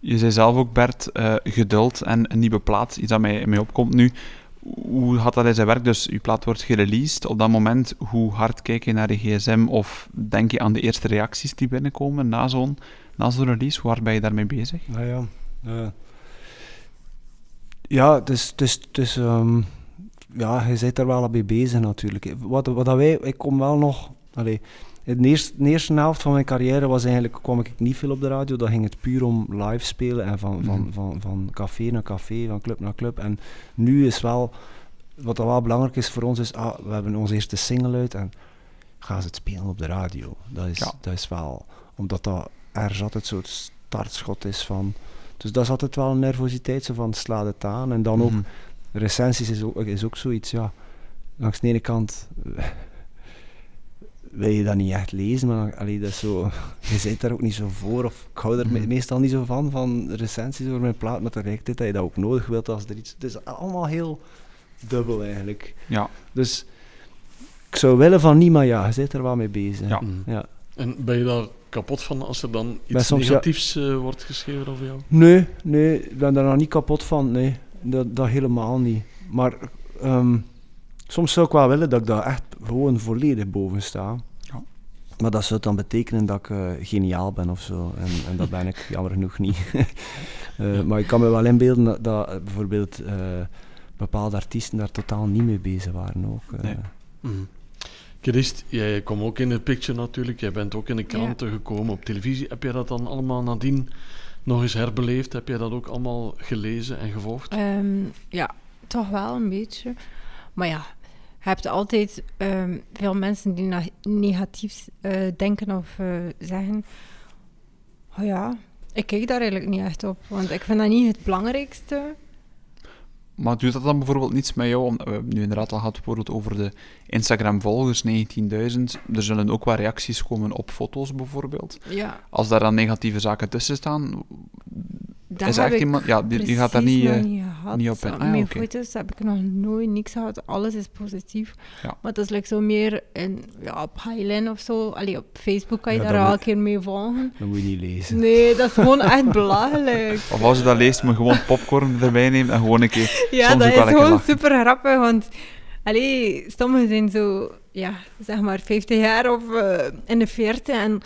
Speaker 2: Je zei zelf ook, Bert, eh, geduld en een nieuwe plaat, iets dat mij, mij opkomt nu. Hoe had dat in zijn werk? Dus je plaat wordt gereleased. Op dat moment, hoe hard kijk je naar de gsm of denk je aan de eerste reacties die binnenkomen na zo'n zo'n release? Hard ben je daarmee bezig?
Speaker 3: Nou ja. eh, ja, dus, dus, dus ehm, ja, je zit er wel mee bezig natuurlijk. Wat, wat wij, ik kom wel nog, allee, in de eerste, de eerste helft van mijn carrière was eigenlijk, kwam ik niet veel op de radio. Dan ging het puur om live spelen en van, van,
Speaker 2: Mhm.
Speaker 3: van, van café naar café, van club naar club. En nu is wel, wat wel belangrijk is voor ons, is ah, we hebben onze eerste single uit en gaan ze het spelen op de radio. Dat is,
Speaker 2: Ja.
Speaker 3: dat is wel, omdat dat ergens altijd zo'n startschot is van... Dus dat is altijd wel een nervositeit, zo van slaat het aan. En dan ook
Speaker 2: Mhm.
Speaker 3: recensies is ook, is ook zoiets, ja. Langs de ene kant eh, wil je dat niet echt lezen, maar allee, dat is zo, je zit daar ook niet zo voor. Of ik hou er me-
Speaker 2: Mhm.
Speaker 3: meestal niet zo van, van recensies over mijn plaat, maar tegelijkertijd dat je dat ook nodig wilt als er iets... Het is allemaal heel dubbel eigenlijk.
Speaker 2: Ja,
Speaker 3: Dus ik zou willen van niet, maar ja, je zit er wel mee bezig.
Speaker 2: Ja.
Speaker 1: Mm.
Speaker 3: ja.
Speaker 1: En ben je daar kapot van als er dan iets
Speaker 3: soms, ja-
Speaker 1: negatiefs eh, wordt geschreven over jou?
Speaker 3: Nee, nee, ik ben daar nog niet kapot van. Nee, dat, dat helemaal niet. Maar ehm, soms zou ik wel willen dat ik daar echt gewoon volledig boven sta.
Speaker 2: Ja.
Speaker 3: Maar dat zou dan betekenen dat ik eh, geniaal ben of zo. En, en dat ben ik jammer genoeg niet. Eh, maar ik kan me wel inbeelden dat, dat eh, bijvoorbeeld eh, bepaalde artiesten daar totaal niet mee bezig waren ook. eh.
Speaker 2: Nee.
Speaker 1: Mhm. Christ, jij kwam ook in de picture natuurlijk. Jij bent ook in de kranten gekomen, op televisie. Heb jij dat dan allemaal nadien nog eens herbeleefd? Heb jij dat ook allemaal gelezen en gevolgd?
Speaker 4: Ehm, ja, toch wel een beetje. Maar ja, hebt altijd ehm, veel mensen die negatief eh, denken of eh, zeggen. Oh ja, ik kijk daar eigenlijk niet echt op, want ik vind dat niet het belangrijkste.
Speaker 2: Maar doet dat dan bijvoorbeeld niets met jou? Omdat we hebben nu inderdaad al gehad bijvoorbeeld over de Instagram-volgers, 19.000. Er zullen ook wel reacties komen op foto's bijvoorbeeld.
Speaker 4: Ja,
Speaker 2: Als daar dan negatieve zaken tussen staan,
Speaker 4: dat
Speaker 2: is echt iemand... Ja, die, die gaat daar niet... eh,
Speaker 4: niet
Speaker 2: op in. Ah, ja,
Speaker 4: Mijn foto's heb ik nog nooit niks gehad. Alles is positief.
Speaker 2: Ja.
Speaker 4: Maar het is like zo meer in, ja, op Highline of zo. Allee, op Facebook kan je
Speaker 3: Ja,
Speaker 4: daar
Speaker 3: dat moet-
Speaker 4: een keer mee volgen.
Speaker 3: Dat moet je niet lezen.
Speaker 4: Nee, dat is gewoon echt belachelijk.
Speaker 2: Of als je dat leest, maar gewoon popcorn erbij neemt en gewoon een keer...
Speaker 4: Ja,
Speaker 2: Soms
Speaker 4: dat is gewoon
Speaker 2: lachen.
Speaker 4: super grappig, want allee, sommigen zijn zo, ja, zeg maar 50 jaar of eh, in de 40 en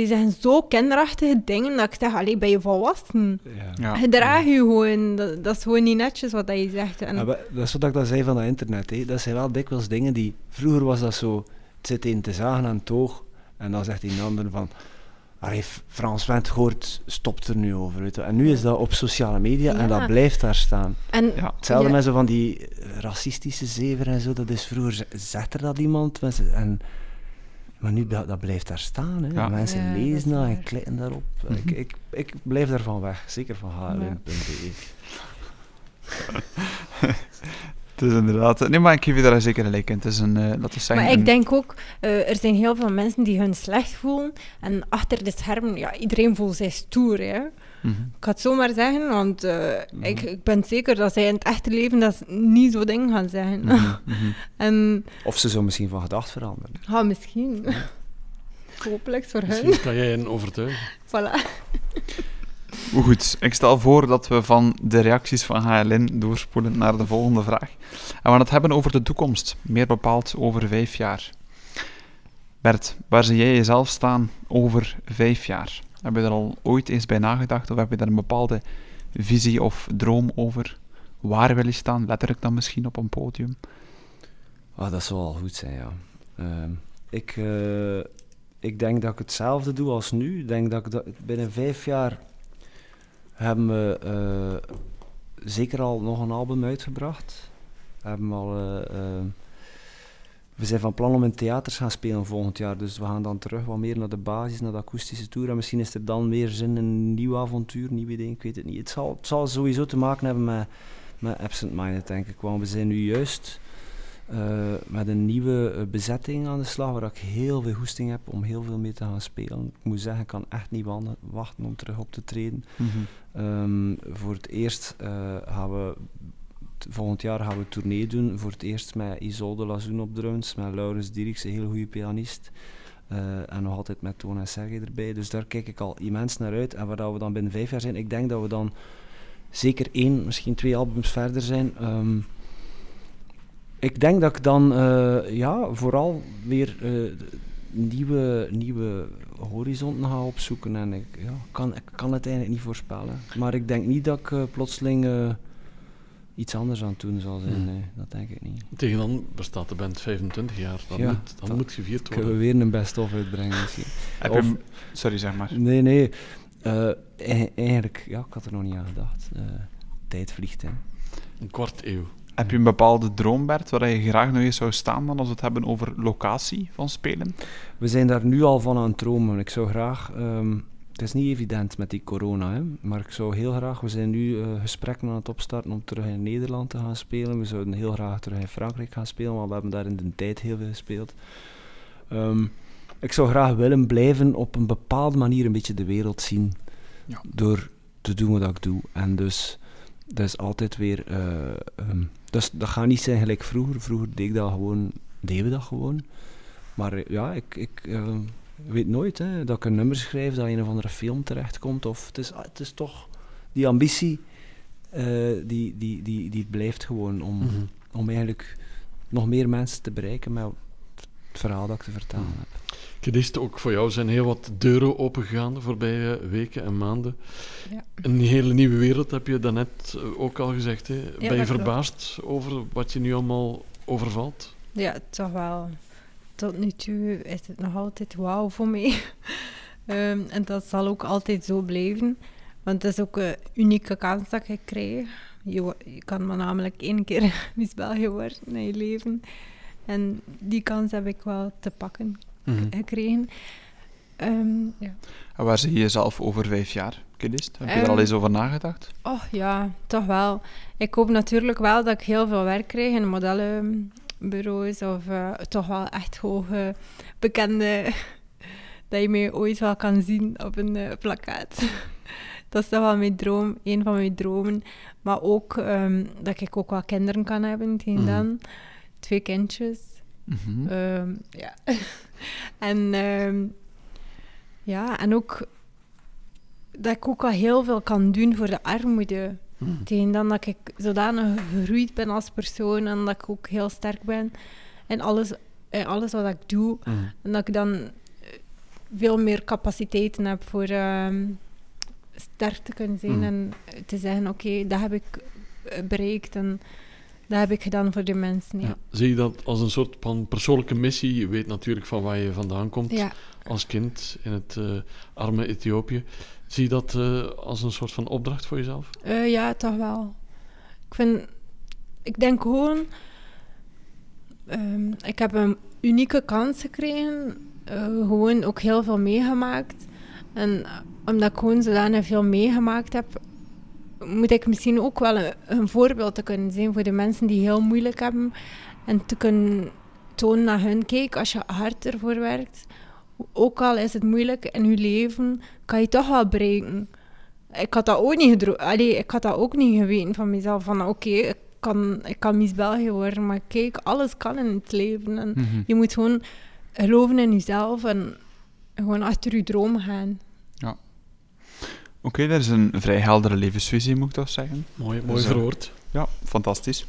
Speaker 4: ze zeggen zo kinderachtige dingen dat ik zeg, allee, ben je volwassen?
Speaker 3: Ja.
Speaker 2: Ja.
Speaker 4: Gedraag je gewoon, dat, dat is gewoon niet netjes wat dat je zegt. En,
Speaker 3: Ja, maar dat is wat ik dan zei van dat internet. Hè. Dat zijn wel dikwijls dingen die... Vroeger was dat zo... Het zit een te zagen aan het oog. En dan zegt die ander van... Allee, Frans Wendt hoort, stopt er nu over. Weet je. En nu is dat op sociale media en dat blijft daar staan.
Speaker 4: en
Speaker 2: Ja.
Speaker 3: Hetzelfde
Speaker 4: Ja.
Speaker 3: met zo van die eh, racistische zever en zo. Dat is vroeger... Zegt er dat iemand? Mensen- En, maar nu, dat, dat blijft daar staan. Hè.
Speaker 2: Ja.
Speaker 3: Mensen
Speaker 4: Ja, dat
Speaker 3: lezen dat en klikken daarop. Ik, ik, ik blijf daarvan weg. Zeker van
Speaker 4: Ja.
Speaker 3: hln.be.
Speaker 2: Het is inderdaad... Nee, maar ik geef je daar zeker gelijk in. Het is een... eh laten we zeggen...
Speaker 4: Maar ik
Speaker 2: een-
Speaker 4: denk ook, eh, er zijn heel veel mensen die hun slecht voelen. En achter de schermen, ja, iedereen voelt zich stoer. Hè?
Speaker 2: Mhm.
Speaker 4: Ik ga het zo maar zeggen, want eh,
Speaker 3: Mhm.
Speaker 4: ik, ik ben zeker dat zij in het echte leven dat niet zo dingen gaan zeggen.
Speaker 2: Mhm,
Speaker 4: en
Speaker 3: Of ze zou misschien van gedacht veranderen.
Speaker 4: ja, misschien. Hopelijk voor hun.
Speaker 1: Misschien kan jij hen overtuigen.
Speaker 4: Voilà.
Speaker 2: Hoe goed, ik stel voor dat we van de reacties van HLN doorspoelen naar de volgende vraag. En we gaan het hebben over de toekomst, meer bepaald over vijf jaar. Bert, waar zie jij jezelf staan over vijf jaar? Heb je er al ooit eens bij nagedacht of heb je daar een bepaalde visie of droom over? Waar wil je staan? Letterlijk dan misschien op een podium?
Speaker 3: Ah, dat zou al goed zijn, ja. Ehm, ik, eh, ik denk dat ik hetzelfde doe als nu. Ik denk dat ik dat, binnen vijf jaar hebben we eh, zeker al nog een album uitgebracht. We hebben al... we zijn van plan om in theaters gaan spelen volgend jaar, dus we gaan dan terug wat meer naar de basis, naar de akoestische tour. En misschien is er dan meer zin in een nieuw avontuur, nieuw idee, ik weet het niet. Het zal, het zal sowieso te maken hebben met, met Absent Minded, denk ik. Want we zijn nu juist eh, met een nieuwe eh, bezetting aan de slag, waar ik heel veel goesting heb om heel veel mee te gaan spelen. Ik moet zeggen, ik kan echt niet wachten om terug op te treden. Ehm, voor het eerst eh, gaan we volgend jaar gaan we tournee doen. Voor het eerst met Isolde Lazoen op drums, met Laurens Dierks, een heel goede pianist. Eh, en nog altijd met Toon en erbij. Dus daar kijk ik al immens naar uit. En waar we dan binnen vijf jaar zijn, ik denk dat we dan zeker één, misschien twee albums verder zijn. Ehm, ik denk dat ik dan eh, ja, vooral weer eh, nieuwe, nieuwe horizonten ga opzoeken. En ik ja, kan, ik kan het eigenlijk niet voorspellen. Maar ik denk niet dat ik plotseling iets anders aan het doen zal zijn.
Speaker 1: Hmm.
Speaker 3: Nee, dat denk ik niet.
Speaker 1: Tegen dan bestaat de band 25 jaar. Dan,
Speaker 3: Ja,
Speaker 1: moet, dan
Speaker 3: dat-
Speaker 1: moet gevierd
Speaker 3: Kunnen we
Speaker 1: worden.
Speaker 3: weer een best-of uitbrengen misschien.
Speaker 2: Heb
Speaker 3: Of-
Speaker 2: je, sorry, zeg maar.
Speaker 3: Nee, nee. Eh, e- eigenlijk, ja, ik had er nog niet aan gedacht. Eh, tijd vliegt, hè.
Speaker 1: Een kwart eeuw.
Speaker 2: Heb je een bepaalde droom, Bert, waar je graag nog eens zou staan dan als we het hebben over locatie van spelen?
Speaker 3: We zijn daar nu al van aan het dromen. Ik zou graag... ehm, het is niet evident met die corona, hè, maar ik zou heel graag... We zijn nu eh, gesprekken aan het opstarten om terug in Nederland te gaan spelen. We zouden heel graag terug in Frankrijk gaan spelen, want we hebben daar in de tijd heel veel gespeeld. Ehm, ik zou graag willen blijven op een bepaalde manier een beetje de wereld zien.
Speaker 2: Ja.
Speaker 3: Door te doen wat ik doe. En dus... Dat is altijd weer... ehm, dus dat gaat niet zijn gelijk vroeger. Vroeger deed ik dat gewoon... Deden we dat gewoon. Maar eh, ja, ik, ik eh, weet nooit hè, dat ik een nummer schrijf dat in een of andere film terechtkomt. Of het is, ah, het is toch die ambitie, eh, die, die, die, die blijft gewoon om,
Speaker 1: Mhm.
Speaker 3: om eigenlijk nog meer mensen te bereiken met het verhaal dat ik te vertellen
Speaker 1: Mhm.
Speaker 3: heb.
Speaker 1: Kedist, ook voor jou zijn heel wat deuren opengegaan de voorbije weken en maanden.
Speaker 4: Ja.
Speaker 1: Een hele nieuwe wereld, heb je daarnet eh, ook al gezegd. Hè? ben je
Speaker 4: klopt.
Speaker 1: verbaasd over wat je nu allemaal overvalt?
Speaker 4: Ja, toch wel. Tot nu toe is het nog altijd wauw voor mij. Ehm, en dat zal ook altijd zo blijven. Want het is ook een unieke kans dat je krijgt. Je, je kan maar namelijk één keer Miss België worden in je leven. En die kans heb ik wel te pakken
Speaker 1: Mhm.
Speaker 4: gekregen. Ehm, ja.
Speaker 2: En waar zie je jezelf over vijf jaar, Kidist? Heb je er al
Speaker 4: Ehm,
Speaker 2: eens over nagedacht?
Speaker 4: Oh ja, toch wel. Ik hoop natuurlijk wel dat ik heel veel werk krijg in modellenbureaus of eh, toch wel echt hoge bekende dat je mij ooit wel kan zien op een eh, plakkaat. dat is toch wel mijn droom, een van mijn dromen. Maar ook ehm, dat ik ook wel kinderen kan hebben tegen
Speaker 1: Mhm.
Speaker 4: dan. Twee kindjes.
Speaker 2: Mhm.
Speaker 4: Ehm, ja. en ehm, ja, en ook dat ik ook al heel veel kan doen voor de armoede. Tegen dan dat ik zodanig gegroeid ben als persoon en dat ik ook heel sterk ben in alles, in alles wat ik doe.
Speaker 1: Mhm.
Speaker 4: En dat ik dan eh, veel meer capaciteiten heb voor ehm, sterk te kunnen zijn
Speaker 1: Mhm.
Speaker 4: en te zeggen, oké, dat heb ik eh, bereikt en dat heb ik gedaan voor de mensen. Ja.
Speaker 1: Ja. Zie je dat als een soort van persoonlijke missie? Je weet natuurlijk van waar je vandaan komt
Speaker 4: Ja.
Speaker 1: als kind in het eh, arme Ethiopië. Zie je dat eh, als een soort van opdracht voor jezelf?
Speaker 4: Eh, ja, toch wel. Ik vind... Ik denk gewoon... ehm, ik heb een unieke kans gekregen. eh, gewoon ook heel veel meegemaakt. En omdat ik gewoon zodanig veel meegemaakt heb... Moet ik misschien ook wel een, een voorbeeld te kunnen zijn voor de mensen die heel moeilijk hebben. En te kunnen tonen naar hun, kijk, als je hard ervoor werkt... Ook al is het moeilijk in je leven, kan je toch wel bereiken ik had dat ook niet gedro- Allee, ik had dat ook niet geweten van mezelf. Van oké, ik, kan, ik kan Miss België worden. Maar kijk, alles kan in het leven. En
Speaker 2: Mhm.
Speaker 4: je moet gewoon geloven in jezelf en gewoon achter je droom gaan.
Speaker 2: Oké, dat is een vrij heldere levensvisie, moet ik toch zeggen.
Speaker 1: Mooi, mooi verwoord.
Speaker 2: Ja, fantastisch.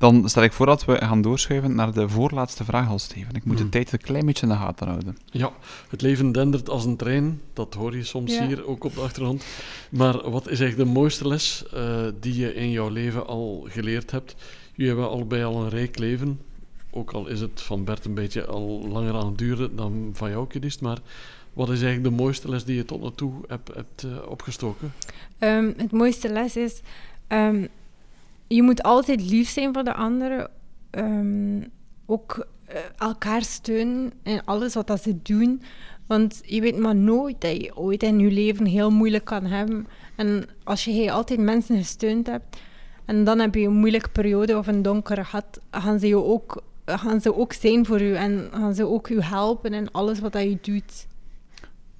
Speaker 2: Dan stel ik voor dat we gaan doorschuiven naar de voorlaatste vraag al, Steven. Ik moet de
Speaker 1: Hmm.
Speaker 2: tijd een klein beetje in de gaten houden.
Speaker 1: Ja, het leven dendert als een trein. Dat hoor je soms
Speaker 4: Ja.
Speaker 1: hier ook op de achtergrond. Maar wat is eigenlijk de mooiste les eh, die je in jouw leven al geleerd hebt? Jullie hebben allebei al een rijk leven. Ook al is het van Bert een beetje al langer aan het duren dan van jou, Kedist. Maar wat is eigenlijk de mooiste les die je tot nu toe hebt, hebt eh, opgestoken?
Speaker 4: Ehm, het mooiste les is... ehm, je moet altijd lief zijn voor de anderen. Ehm, ook eh, elkaar steunen in alles wat dat ze doen. Want je weet maar nooit dat je ooit in je leven heel moeilijk kan hebben. En als je altijd mensen gesteund hebt... En dan heb je een moeilijke periode of een donkere gat... gaan ze, je ook, gaan ze ook zijn voor je. En gaan ze ook je helpen in alles wat dat je doet.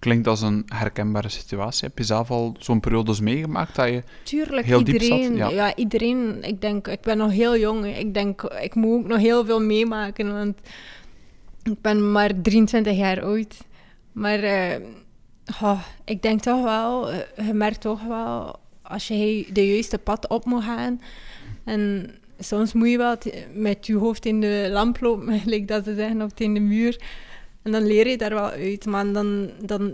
Speaker 2: Klinkt als een herkenbare situatie. Heb je zelf al zo'n periodes meegemaakt dat je...
Speaker 4: Tuurlijk,
Speaker 2: Heel diep zat,
Speaker 4: iedereen.
Speaker 2: ja.
Speaker 4: ja. iedereen. Ik denk, ik ben nog heel jong. Ik denk, ik moet ook nog heel veel meemaken, want ik ben maar 23 jaar oud. Maar goh, ik denk toch wel, eh, je merkt toch wel, als je de juiste pad op moet gaan. En soms moet je wel met je hoofd in de lamp lopen, gelijk dat ze zeggen, of in de muur. En dan leer je daar wel uit. Maar dan, dan,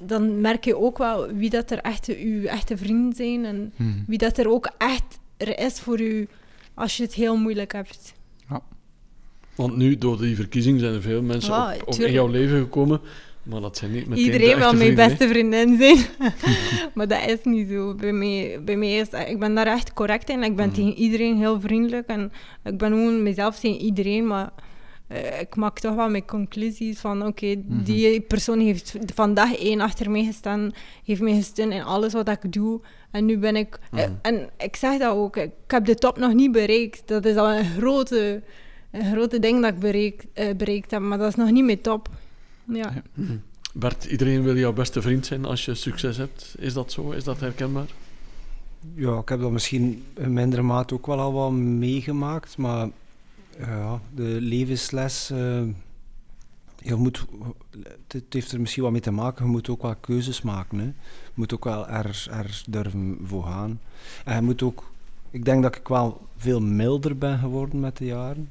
Speaker 4: dan merk je ook wel wie dat er echt uw echte vrienden zijn. En
Speaker 2: Hmm.
Speaker 4: wie dat er ook echt er is voor u als je het heel moeilijk hebt.
Speaker 1: Want nu, door die verkiezing, zijn er veel mensen
Speaker 4: Ja,
Speaker 1: op, op in jouw leven gekomen. Maar dat zijn niet meteen de
Speaker 4: Iedereen wil mijn beste vriendin zijn. maar dat is niet zo. Bij mij, bij mij is ik ben daar echt correct in. Ik ben
Speaker 1: Mhm.
Speaker 4: tegen iedereen heel vriendelijk. En ik ben gewoon mezelf tegen iedereen. Maar eh, ik maak toch wel mijn conclusies van... Oké,
Speaker 1: Mhm.
Speaker 4: die persoon heeft vandaag één achter mij gestaan. Heeft mij gesteund in alles wat ik doe. En nu ben ik... eh,
Speaker 1: Mhm.
Speaker 4: en ik zeg dat ook. Ik heb de top nog niet bereikt. Dat is al een grote... Een grote ding dat ik bereik, eh, bereikt heb, maar dat is nog niet mijn top. Ja.
Speaker 1: Mhm. Bert, iedereen wil jouw beste vriend zijn als je succes hebt. Is dat zo? Is dat herkenbaar?
Speaker 3: Ja, ik heb dat misschien in mindere mate ook wel al wat meegemaakt, maar ja, de levensles, eh, je moet, het heeft er misschien wat mee te maken, je moet ook wel keuzes maken. Hè. Je moet ook wel er, er durven voor gaan. En je moet ook, ik denk dat ik wel veel milder ben geworden met de jaren.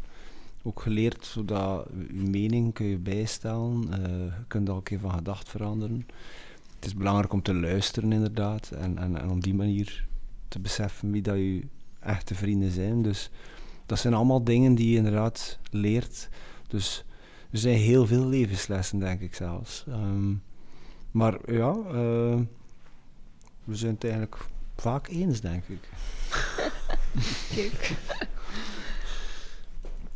Speaker 3: Ook geleerd zodat je mening kun je bijstellen, eh, je kunt een keer van gedacht veranderen. Het is belangrijk om te luisteren inderdaad en, en, en op die manier te beseffen wie dat je echte vrienden zijn. Dus dat zijn allemaal dingen die je inderdaad leert. Dus er zijn heel veel levenslessen, denk ik zelfs. Ehm, maar ja, eh, we zijn het eigenlijk vaak eens, denk ik.
Speaker 4: Kijk.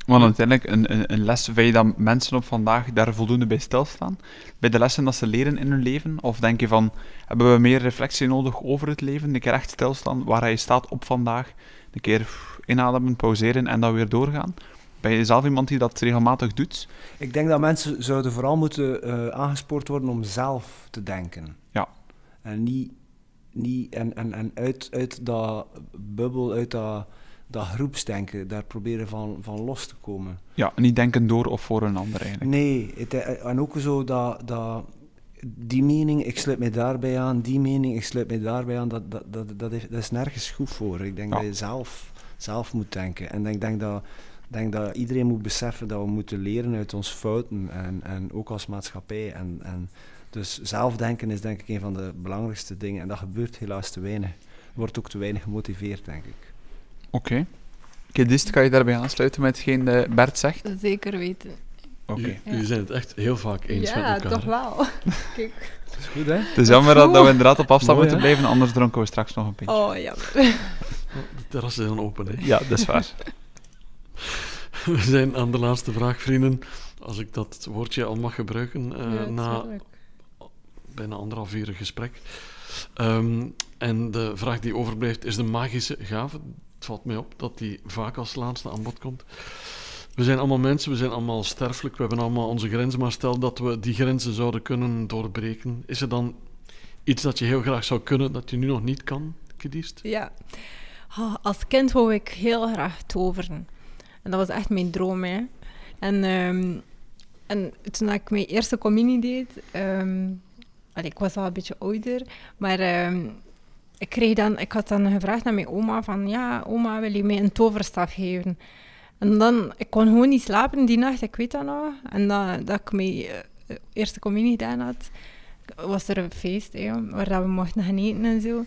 Speaker 2: Want uiteindelijk, een, een, een les, vind je dat mensen op vandaag daar voldoende bij stilstaan? Bij de lessen dat ze leren in hun leven? Of denk je van, hebben we meer reflectie nodig over het leven? Een keer echt stilstaan, waar je staat op vandaag. Een keer pff, inademen, pauzeren en dan weer doorgaan. Ben je zelf iemand die dat regelmatig doet?
Speaker 3: Ik denk dat mensen zouden vooral moeten eh, aangespoord worden om zelf te denken.
Speaker 2: Ja.
Speaker 3: En niet, niet en, en, en uit, uit dat bubbel, uit dat, dat groepsdenken, daar proberen van, van los te komen.
Speaker 2: Ja, niet denken door of voor een ander eigenlijk.
Speaker 3: Nee, het, eh, en ook zo dat, dat die mening, ik sluit mij daarbij aan, die mening, ik sluit mij daarbij aan, dat, dat, dat, dat, is, dat is nergens goed voor. Ik denk
Speaker 2: Ja.
Speaker 3: dat je zelf, zelf moet denken. En ik denk dat, denk dat iedereen moet beseffen dat we moeten leren uit onze fouten, en, en ook als maatschappij. En, en dus zelfdenken is denk ik een van de belangrijkste dingen, en dat gebeurt helaas te weinig. Wordt ook te weinig gemotiveerd, denk ik.
Speaker 2: Oké. Oké, Dist, kan je daarbij aansluiten met hetgeen eh, Bert zegt?
Speaker 4: Zeker weten.
Speaker 2: Oké.
Speaker 1: Jullie-
Speaker 4: Ja.
Speaker 1: Jullie zijn het echt heel vaak eens
Speaker 4: ja,
Speaker 1: met elkaar.
Speaker 4: toch wel. Kijk.
Speaker 3: Dat is goed, hè?
Speaker 2: Het is jammer dat, dat we inderdaad op afstand
Speaker 3: Mooi,
Speaker 2: moeten
Speaker 3: hè?
Speaker 2: blijven, anders dronken we straks nog een pintje.
Speaker 4: Oh, jammer.
Speaker 1: De terrassen zijn open, hè.
Speaker 2: Ja, dat is waar.
Speaker 1: We zijn aan de laatste vraag, vrienden. Als ik dat woordje al mag gebruiken, eh,
Speaker 4: Ja,
Speaker 1: na bijna anderhalf uur gesprek. Ehm, en de vraag die overblijft is de magische gave. Het valt mij op dat die vaak als laatste aan bod komt. We zijn allemaal mensen, we zijn allemaal sterfelijk, we hebben allemaal onze grenzen, maar stel dat we die grenzen zouden kunnen doorbreken, is er dan iets dat je heel graag zou kunnen, dat je nu nog niet kan, Kediest?
Speaker 4: Ja. Ah, als kind wou ik heel graag toveren. En dat was echt mijn droom, hè. En, ehm, en toen ik mijn eerste communie deed... allee, ik was al een beetje ouder, maar... ehm, ik, kreeg dan, ik had dan gevraagd aan mijn oma van... Ja, oma, wil je mij een toverstaf geven? En dan... Ik kon gewoon niet slapen die nacht, ik weet dat nog. En dat, dat ik mijn eh, eerste communie gedaan had... was er een feest, waar we mochten gaan eten en zo.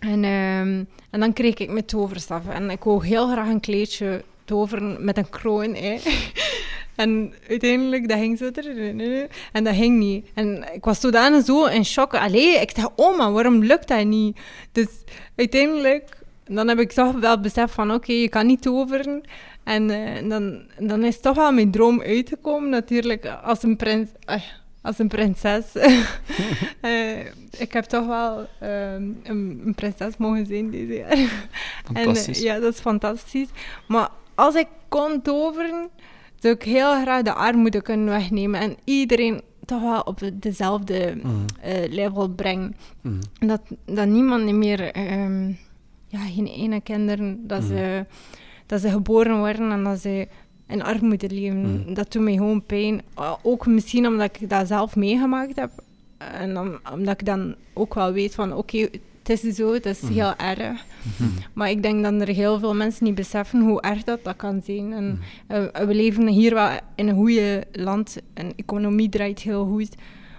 Speaker 4: En, ehm, en dan kreeg ik mijn toverstaf. En ik wou heel graag een kleedje toveren met een kroon. En uiteindelijk, dat ging zo... En dat ging niet. En ik was zodanig zo in shock. Allee, ik dacht, oma, waarom lukt dat niet? Dus uiteindelijk... Dan heb ik toch wel beseft van, oké, je kan niet toveren. En eh, dan, dan is toch wel mijn droom uitgekomen, natuurlijk, als een prins... ah, als een prinses. Eh, ik heb toch wel ehm, een, een prinses mogen zijn deze jaar. En,
Speaker 2: Fantastisch.
Speaker 4: ja, dat is fantastisch. Maar als ik kon toveren, zou ik heel graag de armoede kunnen wegnemen. En iedereen toch wel op dezelfde
Speaker 1: Mhm.
Speaker 4: eh, level brengen.
Speaker 1: Mhm.
Speaker 4: Dat, dat niemand meer... ehm, ja, geen ene kinderen, dat, ze, dat ze geboren worden en dat ze in armoede leven.
Speaker 1: Mhm.
Speaker 4: Dat doet mij gewoon pijn. Uh, Ook misschien omdat ik dat zelf meegemaakt heb. En omdat ik dan ook wel weet van, oké, het is zo, het is
Speaker 1: Mhm.
Speaker 4: heel erg.
Speaker 1: Mhm.
Speaker 4: Maar ik denk dat er heel veel mensen niet beseffen hoe erg dat, dat kan zijn. En eh, we leven hier wel in een goede land en de economie draait heel goed.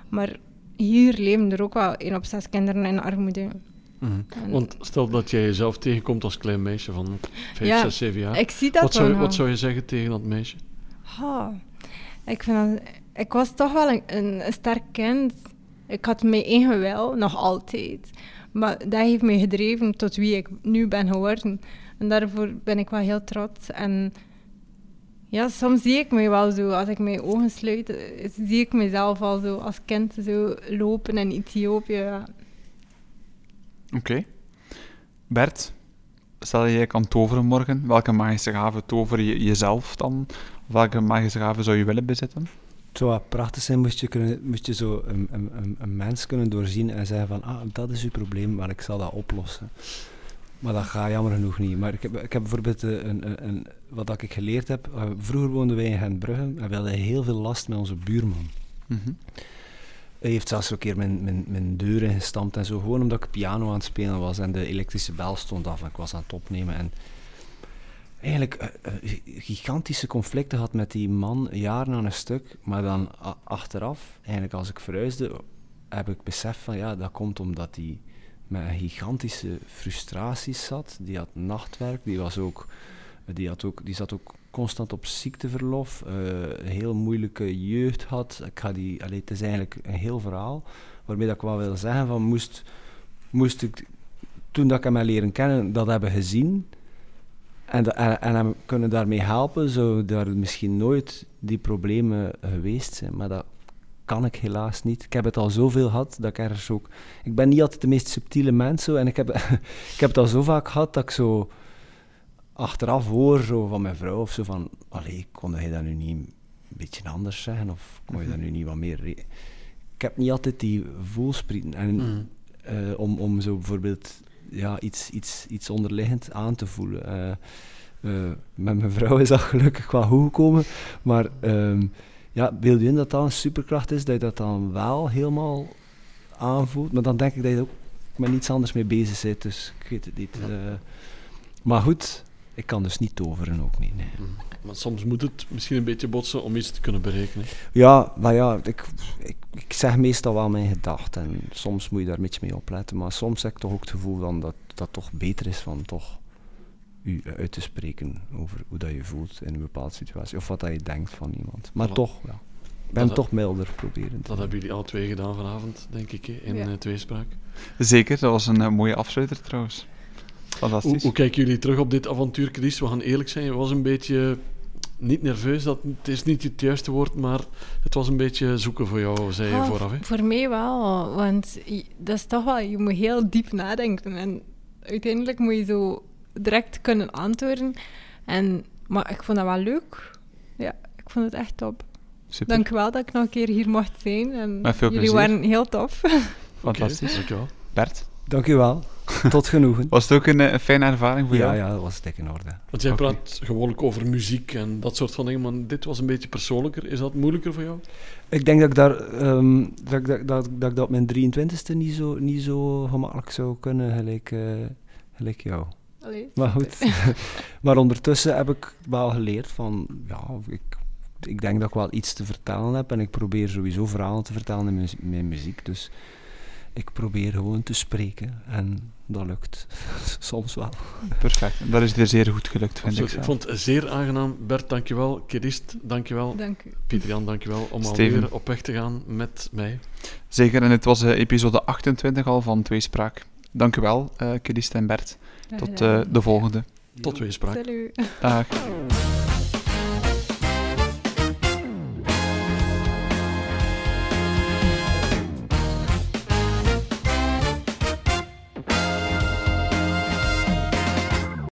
Speaker 4: Maar hier leven er ook wel één op zes kinderen in armoede.
Speaker 1: Mhm. Want stel dat jij jezelf tegenkomt als klein meisje van 5,
Speaker 4: Ja,
Speaker 1: 6, 7 jaar.
Speaker 4: ik zie dat
Speaker 1: Wat zou, wat zou je zeggen tegen dat meisje?
Speaker 4: Ik, vind dat, ik was toch wel een, een, een sterk kind. Ik had mijn eigen wil, nog altijd. Maar dat heeft mij gedreven tot wie ik nu ben geworden. En daarvoor ben ik wel heel trots. En ja, soms zie ik me wel zo, als ik mijn ogen sluit, eh, zie ik mezelf al zo als kind zo lopen in Ethiopië.
Speaker 2: Oké. Bert, stel je kan toveren morgen, welke magische gave tover je jezelf dan? Welke magische gave zou je willen bezitten?
Speaker 3: Het zou prachtig zijn, moest je, kunnen, moest je zo een, een, een, een mens kunnen doorzien en zeggen van, ah, dat is uw probleem, maar ik zal dat oplossen. Maar dat gaat jammer genoeg niet. Maar ik heb, ik heb bijvoorbeeld eh, een, een, een, wat ik geleerd heb. eh, vroeger woonden wij in Gentbrugge en we hadden heel veel last met onze buurman.
Speaker 2: Mhm.
Speaker 3: Hij heeft zelfs een keer mijn, mijn, mijn deur ingestampt en zo, gewoon omdat ik piano aan het spelen was en de elektrische bel stond af en ik was aan het opnemen. En eigenlijk eh, eh, gigantische conflicten had met die man, jaren aan een stuk, maar dan achteraf, eigenlijk als ik verhuisde, heb ik beseft van ja, dat komt omdat hij met gigantische frustraties zat. Die had nachtwerk, die, was ook, die, had ook, die zat ook constant op ziekteverlof, eh, een heel moeilijke jeugd had. Ik ga die, allee, het is eigenlijk een heel verhaal, waarmee dat ik wel wil zeggen van moest, moest ik, toen dat ik hem heb leren kennen, dat hebben gezien en, en, en hem kunnen daarmee helpen, zou daar misschien nooit die problemen geweest zijn. Maar dat kan ik helaas niet. Ik heb het al zoveel gehad dat ik ergens ook... Ik ben niet altijd de meest subtiele mens zo, en ik heb, ik heb het al zo vaak gehad dat ik zo achteraf hoor zo van mijn vrouw of zo van... Allee, kon je dat nu niet een beetje anders zeggen? Of kon je dat nu niet wat meer... re-" Ik heb niet altijd die voelsprieten. En
Speaker 1: Mhm.
Speaker 3: eh, om, om zo bijvoorbeeld ja, iets, iets, iets onderliggend aan te voelen. Eh, eh, met mijn vrouw is dat gelukkig wel goed gekomen, maar ehm ja, beeld je in dat dat een superkracht is, dat je dat dan wel helemaal aanvoelt, maar dan denk ik dat je ook met niets anders mee bezig bent, dus ik weet het niet.
Speaker 1: Ja.
Speaker 3: maar goed, ik kan dus niet toveren ook niet. Nee.
Speaker 1: Mhm. Maar soms moet het misschien een beetje botsen om iets te kunnen berekenen.
Speaker 3: Ja, maar ja, ik, ik, ik zeg meestal wel mijn gedachten. En soms moet je daar een beetje mee opletten. Maar soms heb ik toch ook het gevoel dan dat dat toch beter is van toch u uit te spreken over hoe dat je voelt in een bepaalde situatie. Of wat dat je denkt van iemand. Maar
Speaker 1: Voilà.
Speaker 3: toch, ja. Ik ben
Speaker 1: Dat-
Speaker 3: toch milder proberen.
Speaker 1: Dat hebben jullie alle twee gedaan vanavond, denk ik, in
Speaker 4: Ja.
Speaker 1: eh, tweespraak.
Speaker 2: Zeker, dat was een eh, mooie afsluiter trouwens.
Speaker 1: Hoe,
Speaker 2: Fantastisch.
Speaker 1: hoe kijken jullie terug op dit avontuur, Chris? We gaan eerlijk zijn, je was een beetje niet nerveus, dat, het is niet het juiste woord, maar het was een beetje zoeken voor jou, zei je
Speaker 4: Ah,
Speaker 1: vooraf. Hè?
Speaker 4: Voor mij wel, want dat is toch wel, je moet heel diep nadenken. En uiteindelijk moet je zo direct kunnen antwoorden. En, maar ik vond dat wel leuk. Ja, ik vond het echt top.
Speaker 2: Super.
Speaker 4: Dank wel dat ik nog een keer hier mocht zijn. En
Speaker 2: Met veel
Speaker 4: jullie waren heel tof.
Speaker 2: Fantastisch.
Speaker 1: Oké, dankjewel.
Speaker 2: Bert,
Speaker 3: Dank u wel. Tot genoegen.
Speaker 2: was het ook een, eh, een fijne ervaring voor
Speaker 3: Ja,
Speaker 2: jou?
Speaker 3: ja, dat was dik in orde.
Speaker 1: Want jij praat gewoonlijk over muziek en dat soort van dingen, maar dit was een beetje persoonlijker. Is dat moeilijker voor jou?
Speaker 3: Ik denk dat ik, daar, ehm, dat, ik- dat, dat, dat ik dat op mijn 23e niet zo, niet zo gemakkelijk zou kunnen, gelijk, eh, gelijk jou.
Speaker 4: Allee,
Speaker 3: Maar goed. maar ondertussen heb ik wel geleerd van, ja, ik, ik denk dat ik wel iets te vertellen heb en ik probeer sowieso verhalen te vertellen in mijn, mijn muziek. Dus ik probeer gewoon te spreken en dat lukt soms wel.
Speaker 2: Perfect. Dat is hier zeer goed gelukt, vind
Speaker 1: Absoluut.
Speaker 2: ik
Speaker 1: Ik vond het zeer aangenaam. Bert, dankjewel. Kirist, dankjewel.
Speaker 4: Dank u.
Speaker 1: Pieter-Jan, dankjewel om
Speaker 2: Steven.
Speaker 1: alweer op weg te gaan met mij.
Speaker 2: Zeker, en dit was eh, episode 28 al van Tweespraak. Dank u wel, eh Kirsten en Bert. Tot eh, de volgende.
Speaker 1: Tot weespraak.
Speaker 4: Salut.
Speaker 2: Dag.